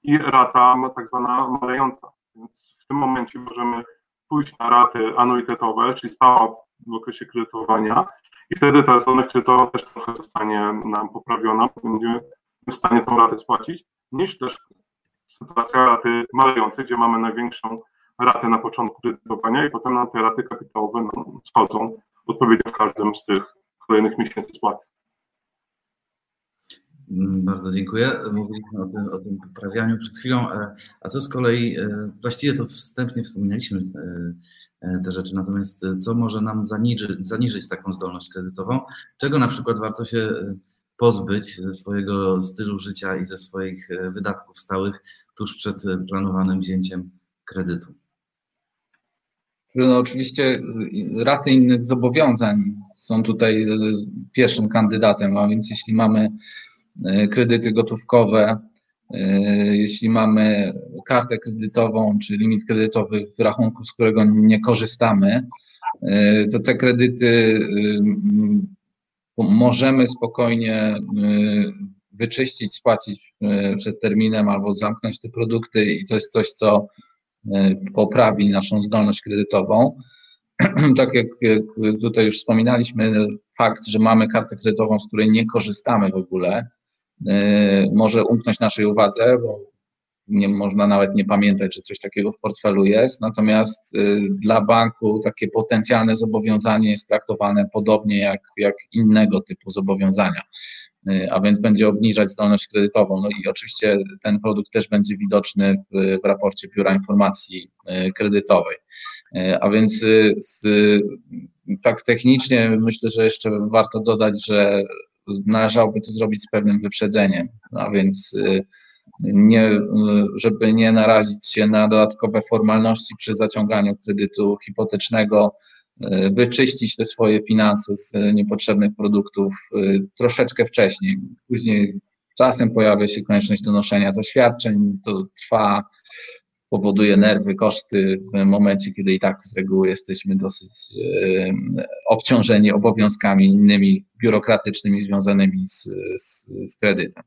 i rata tak zwana malejąca. Więc w tym momencie możemy pójść na raty anuitetowe, czyli stała w okresie kredytowania i wtedy ta zdolność kredytowa też trochę zostanie nam poprawiona, będziemy w stanie tą ratę spłacić, niż też sytuacja raty malejącej, gdzie mamy największą raty na początku kredytowania i potem te raty kapitałowe no, schodzą odpowiednio w każdym z tych kolejnych miesięcy spłaty. Mm, bardzo dziękuję. Mówiliśmy o tym, o tym poprawianiu przed chwilą, e, a co z kolei, e, właściwie to wstępnie wspominaliśmy e, te rzeczy, natomiast co może nam zaniżyć, zaniżyć taką zdolność kredytową, czego na przykład warto się pozbyć ze swojego stylu życia i ze swoich wydatków stałych tuż przed planowanym wzięciem kredytu? No, oczywiście raty innych zobowiązań są tutaj pierwszym kandydatem, a więc jeśli mamy E, kredyty gotówkowe, e, jeśli mamy kartę kredytową czy limit kredytowy w rachunku, z którego nie korzystamy, e, to te kredyty możemy spokojnie wyczyścić, spłacić przed terminem albo zamknąć te produkty i to jest coś, co poprawi naszą zdolność kredytową. Tak jak, tutaj już wspominaliśmy, fakt, że mamy kartę kredytową, z której nie korzystamy w ogóle, E, może umknąć naszej uwadze, bo nie można nawet nie pamiętać, że coś takiego w portfelu jest. Natomiast e, dla banku takie potencjalne zobowiązanie jest traktowane podobnie jak, jak innego typu zobowiązania. E, a więc będzie obniżać zdolność kredytową. No i oczywiście ten produkt też będzie widoczny w, w raporcie Biura Informacji Kredytowej. A więc z, tak technicznie myślę, że jeszcze warto dodać, że należałoby to zrobić z pewnym wyprzedzeniem, a więc y, nie, y, żeby nie narazić się na dodatkowe formalności przy zaciąganiu kredytu hipotecznego, y, wyczyścić te swoje finanse z niepotrzebnych produktów troszeczkę wcześniej. Później czasem pojawia się konieczność donoszenia zaświadczeń, to trwa powoduje nerwy, koszty w momencie, kiedy i tak z reguły jesteśmy dosyć obciążeni obowiązkami innymi biurokratycznymi związanymi z, z, z kredytem.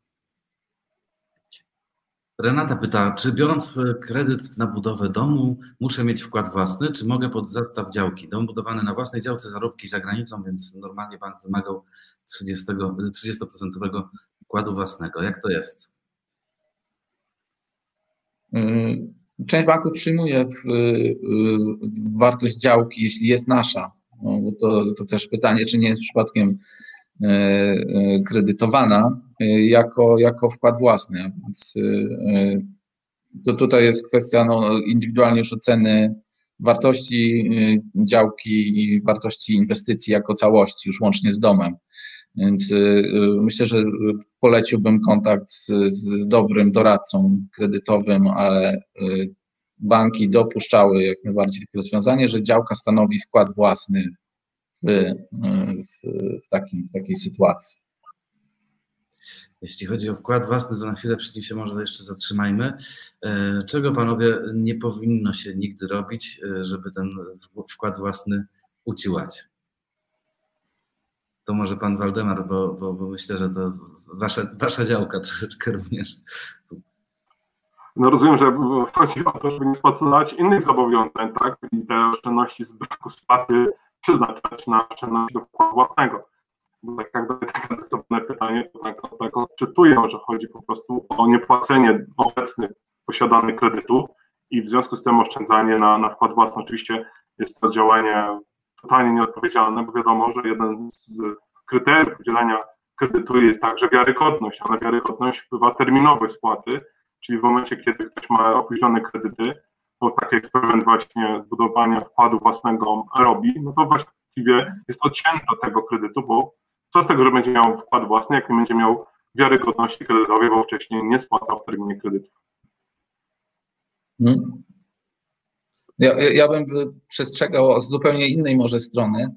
Renata pyta, czy biorąc kredyt na budowę domu, muszę mieć wkład własny, czy mogę pod zastaw działki? Dom budowany na własnej działce, zarobki za granicą, więc normalnie bank wymagał 30%, 30 wkładu własnego. Jak to jest? Y, Część banków przyjmuje y, y, wartość działki, jeśli jest nasza. No, to, to też pytanie, czy nie jest przypadkiem kredytowana jako, jako wkład własny. Więc to tutaj jest kwestia no, indywidualnie już oceny wartości działki i wartości inwestycji jako całości, już łącznie z domem. Więc myślę, że poleciłbym kontakt z, z dobrym doradcą kredytowym, ale banki dopuszczały jak najbardziej takie rozwiązanie, że działka stanowi wkład własny w, w, w, takim, w takiej sytuacji. Jeśli chodzi o wkład własny, to na chwilę przy tym się może jeszcze zatrzymajmy. E, czego panowie nie powinno się nigdy robić, e, żeby ten wkład własny uciłać? To może pan Waldemar, bo, bo, bo myślę, że to wasza, wasza działka troszeczkę również no rozumiem, że chodzi o to, żeby nie spłacać innych zobowiązań, tak? I te oszczędności z braku spłaty przeznaczać na oszczędności do wkładu własnego. Bo tak jak następne pytanie, to tak, tak odczytuję, że chodzi po prostu o niepłacenie obecnych posiadanych kredytów i w związku z tym oszczędzanie na, na wkład własny. Oczywiście jest to działanie totalnie nieodpowiedzialne, bo wiadomo, że jeden z kryteriów udzielania kredytu jest także wiarygodność, a na wiarygodność wpływa terminowość spłaty, czyli w momencie, kiedy ktoś ma opóźnione kredyty, bo taki eksperyment właśnie zbudowania wkładu własnego robi, no to właściwie jest odcięty od tego kredytu, bo co z tego, że będzie miał wkład własny, jak nie będzie miał wiarygodności kredytowej, bo wcześniej nie spłacał w terminie kredytu. Hmm. Ja, ja bym przestrzegał z zupełnie innej może strony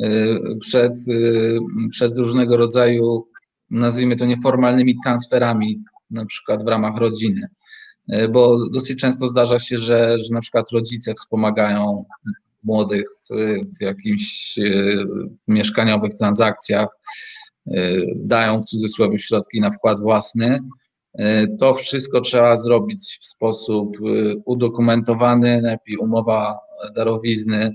y, przed, y, przed różnego rodzaju, nazwijmy to nieformalnymi transferami na przykład w ramach rodziny. E, bo dosyć często zdarza się, że, że na przykład rodzice wspomagają młodych w, w jakimś e, mieszkaniowych transakcjach, e, dają w cudzysłowie środki na wkład własny. To wszystko trzeba zrobić w sposób udokumentowany, najlepiej umowa darowizny,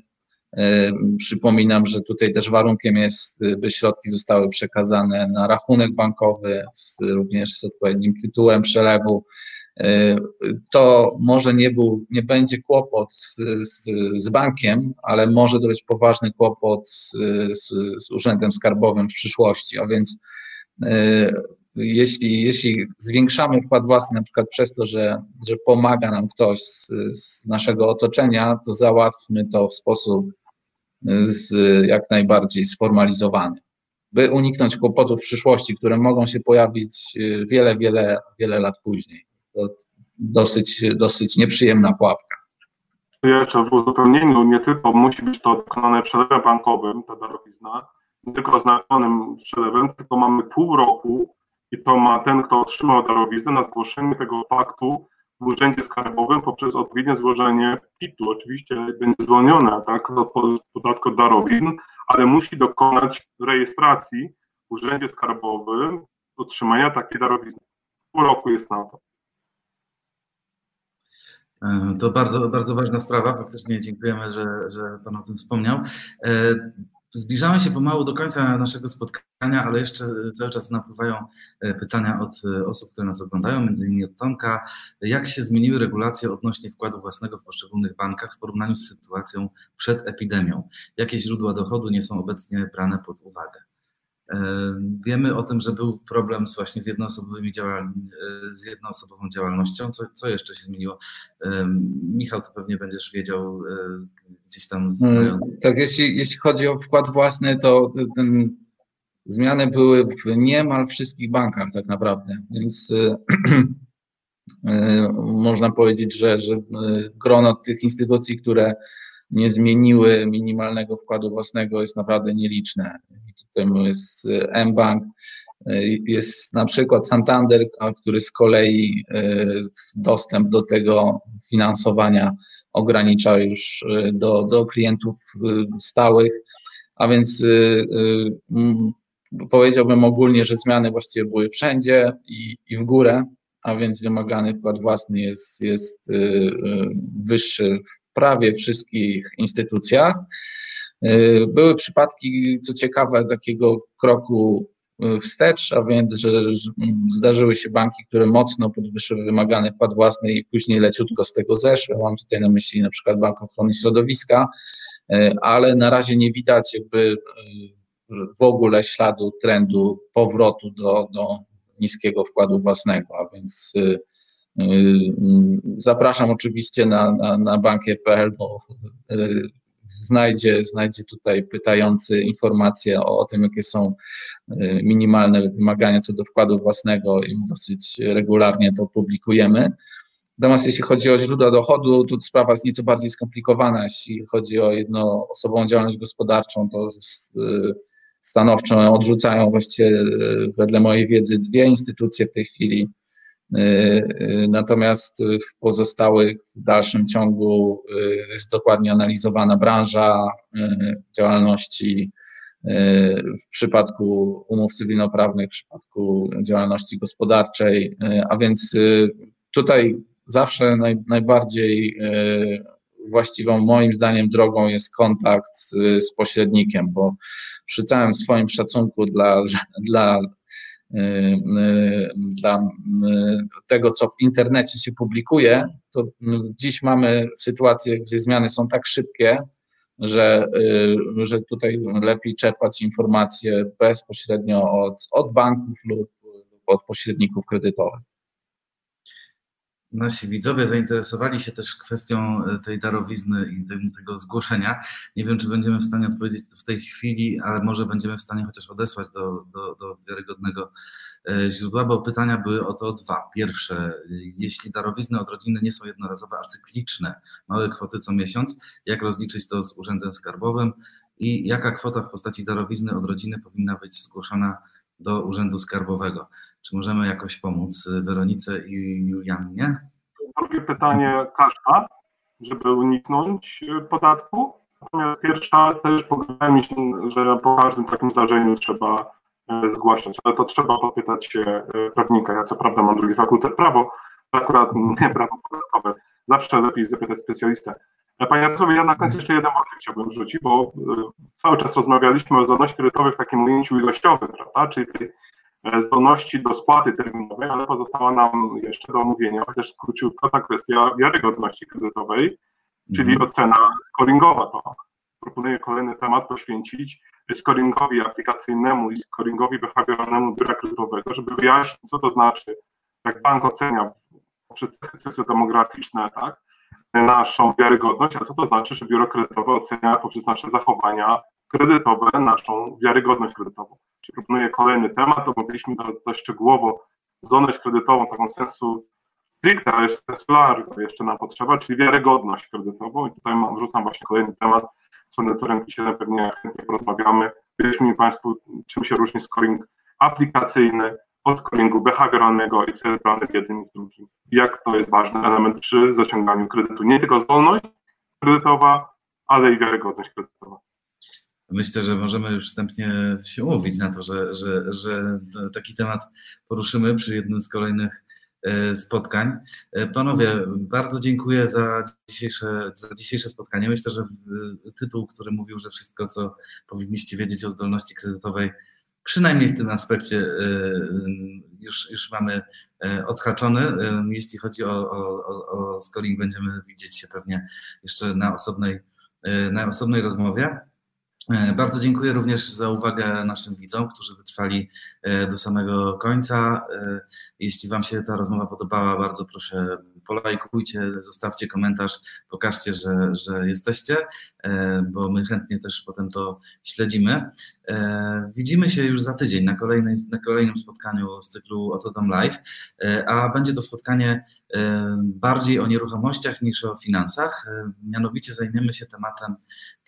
Przypominam, że tutaj też warunkiem jest, by środki zostały przekazane na rachunek bankowy, z, również z odpowiednim tytułem przelewu. To może nie, był, nie będzie kłopot z, z, z bankiem, ale może to być poważny kłopot z, z, Urzędem Skarbowym w przyszłości, a więc jeśli, jeśli zwiększamy wkład własny na przykład przez to, że, że pomaga nam ktoś z, naszego otoczenia, to załatwmy to w sposób z, jak najbardziej sformalizowany, by uniknąć kłopotów w przyszłości, które mogą się pojawić y, wiele, wiele, wiele lat później. To dosyć, dosyć nieprzyjemna pułapka. Jeszcze w uzupełnieniu nie tylko musi być to dokonane przelewem bankowym, ta darowizna, nie tylko oznaczonym przelewem, tylko mamy pół roku i to ma ten, kto otrzymał darowiznę na zgłoszenie tego faktu w urzędzie skarbowym poprzez odpowiednie złożenie PIT-u. Oczywiście będzie zwolnione tak, od podatku od darowizn, ale musi dokonać rejestracji w urzędzie skarbowym otrzymania takiej darowizny. Pół roku jest na to. E, to bardzo, bardzo ważna sprawa. Faktycznie dziękujemy, że, że Pan o tym wspomniał. E, Zbliżamy się pomału do końca naszego spotkania, ale jeszcze cały czas napływają e, pytania od osób, które nas oglądają, między innymi od Tomka. Jak się zmieniły regulacje odnośnie wkładu własnego w poszczególnych bankach w porównaniu z sytuacją przed epidemią? Jakie źródła dochodu nie są obecnie brane pod uwagę? Wiemy o tym, że był problem z właśnie z jednoosobowymi działal, e, z jednoosobową działalnością. Co, co jeszcze się zmieniło? Michał, to pewnie będziesz wiedział e, gdzieś tam. Mm, tak, jeśli, jeśli chodzi o wkład własny, to ten, zmiany były w niemal wszystkich bankach tak naprawdę, więc e, można powiedzieć, że, że grono tych instytucji, które nie zmieniły minimalnego wkładu własnego jest naprawdę nieliczne. Tutaj jest e, mBank, e, jest na przykład Santander, który z kolei e, dostęp do tego finansowania ogranicza już do, do klientów stałych, a więc powiedziałbym ogólnie, że zmiany właściwie były wszędzie i, i w górę, a więc wymagany wkład własny jest, jest wyższy prawie wszystkich instytucjach. Y, były przypadki, co ciekawe, takiego kroku y, wstecz, a więc, że zdarzyły się banki, które mocno podwyższyły wymagany wkład własny i później leciutko z tego zeszły. Mam tutaj na myśli na przykład Bank Ochrony Środowiska, y, ale na razie nie widać jakby w ogóle śladu trendu powrotu do, do niskiego wkładu własnego, a więc zapraszam oczywiście na, na, na bankier.pl, bo y, znajdzie, znajdzie tutaj pytający informacje o, o tym, jakie są y, minimalne wymagania co do wkładu własnego i dosyć regularnie to publikujemy. Natomiast jeśli chodzi o źródła dochodu, to sprawa jest nieco bardziej skomplikowana. Jeśli chodzi o jednoosobową działalność gospodarczą, to stanowczo odrzucają właściwie wedle mojej wiedzy dwie instytucje w tej chwili. Y, y, natomiast w pozostałych, w dalszym ciągu y, jest dokładnie analizowana branża działalności w przypadku umów cywilnoprawnych, w przypadku działalności gospodarczej, a więc tutaj zawsze naj, najbardziej właściwą moim zdaniem drogą jest kontakt z, z pośrednikiem, bo przy całym swoim szacunku dla, dla dla y, tego, co w internecie się publikuje, to dziś mamy sytuację, gdzie zmiany są tak szybkie, że, że tutaj lepiej czerpać informacje bezpośrednio od, od banków lub od pośredników kredytowych. Nasi widzowie zainteresowali się też kwestią e, tej darowizny i tego zgłoszenia. Nie wiem, czy będziemy w stanie odpowiedzieć w tej chwili, ale może będziemy w stanie chociaż odesłać do, do, do wiarygodnego e, źródła, bo pytania były o to dwa. Pierwsze, jeśli darowizny od rodziny nie są jednorazowe, a cykliczne, małe kwoty co miesiąc, jak rozliczyć to z Urzędem Skarbowym i jaka kwota w postaci darowizny od rodziny powinna być zgłoszona do Urzędu Skarbowego? Czy możemy jakoś pomóc y, Weronice i Juliannie? Drugie pytanie każda, żeby uniknąć y, podatku. Natomiast pierwsza też podoba mi się, że po każdym takim zdarzeniu trzeba y, zgłaszać, ale to trzeba popytać się prawnika. Ja co prawda mam drugi fakultet prawo, akurat nie prawo podatkowe. Zawsze lepiej zapytać specjalistę. Panie Jarosławie, ja na końcu jeszcze jeden wątek chciałbym wrzucić, bo cały czas rozmawialiśmy o zdolności w takim ujęciu ilościowym, prawda? czyli zdolności do spłaty terminowej, ale pozostała nam jeszcze do omówienia, chociaż króciutko, ta kwestia wiarygodności kredytowej, czyli mm. ocena scoringowa. To proponuję kolejny temat poświęcić scoringowi aplikacyjnemu i scoringowi behawioralnemu biura kredytowego, żeby wyjaśnić, co to znaczy, jak bank ocenia poprzez cechy socjodemograficzne, tak, naszą wiarygodność, a co to znaczy, że biuro kredytowe ocenia poprzez nasze zachowania kredytowe naszą wiarygodność kredytową. Czyli proponuję kolejny temat, omówiliśmy dość szczegółowo zdolność kredytową, taką sensu stricte, ale jeszcze sensu largo jeszcze nam potrzeba, czyli wiarygodność kredytową i tutaj wrzucam właśnie kolejny temat, z monitoring dzisiaj pewnie chętnie porozmawiamy. Wyjaśnijmy Państwu, czym się różni scoring aplikacyjny od scoringu behawioralnego i cerebralny w jednym i w drugim. Jak to jest ważny element przy zaciąganiu kredytu. Nie tylko zdolność kredytowa, ale i wiarygodność kredytowa. Myślę, że możemy już wstępnie się umówić na to, że, że, że taki temat poruszymy przy jednym z kolejnych e, spotkań. E, panowie, bardzo dziękuję za dzisiejsze, za dzisiejsze spotkanie. Myślę, że tytuł, który mówił, że wszystko, co powinniście wiedzieć o zdolności kredytowej, przynajmniej w tym aspekcie e, już, już mamy odhaczony. Jeśli chodzi o, o, o scoring, będziemy widzieć się pewnie jeszcze na osobnej, na osobnej rozmowie. E, bardzo dziękuję również za uwagę naszym widzom, którzy wytrwali e, do samego końca. E, jeśli Wam się ta rozmowa podobała, bardzo proszę polajkujcie, zostawcie komentarz, pokażcie, że, że jesteście, bo my chętnie też potem to śledzimy. Widzimy się już za tydzień na, kolejnej, na kolejnym spotkaniu z cyklu Oto Dom Live, a będzie to spotkanie bardziej o nieruchomościach niż o finansach. Mianowicie zajmiemy się tematem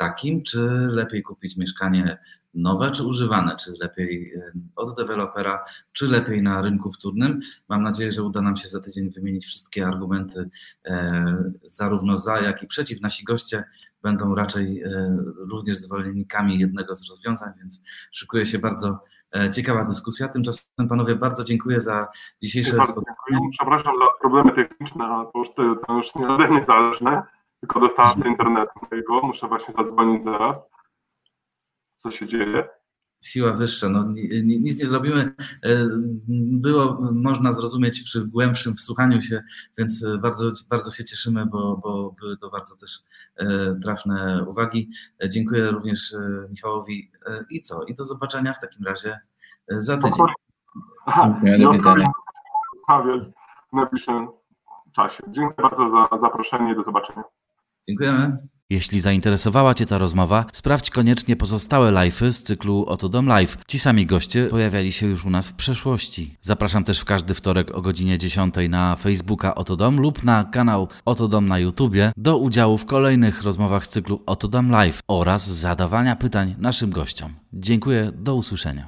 takim, czy lepiej kupić mieszkanie nowe czy używane, czy lepiej od dewelopera, czy lepiej na rynku wtórnym. Mam nadzieję, że uda nam się za tydzień wymienić wszystkie argumenty zarówno za, jak i przeciw. Nasi goście będą raczej również zwolennikami jednego z rozwiązań, więc szykuje się bardzo E, ciekawa dyskusja. Tymczasem panowie bardzo dziękuję za dzisiejsze spotkanie. Przepraszam za problemy techniczne, to już, to już nie ode mnie zależne, tylko dostawcy internetu mojego. Muszę właśnie zadzwonić zaraz. Co się dzieje? siła wyższa. No, nic nie zrobimy. E, było można zrozumieć przy głębszym wsłuchaniu się, więc bardzo, bardzo się cieszymy, bo, bo były to bardzo też e, trafne uwagi. E, dziękuję również Michałowi i co? I do zobaczenia w takim razie za tydzień. Aha, napiszę w czasie. Dziękuję bardzo za zaproszenie. Do zobaczenia. Dziękujemy. Jeśli zainteresowała Cię ta rozmowa, sprawdź koniecznie pozostałe live'y z cyklu Oto Dom Live. Ci sami goście pojawiali się już u nas w przeszłości. Zapraszam też w każdy wtorek o godzinie 10 na Facebooka Oto Dom lub na kanał Oto Dom na YouTubie do udziału w kolejnych rozmowach z cyklu Oto Dom Live oraz zadawania pytań naszym gościom. Dziękuję, do usłyszenia.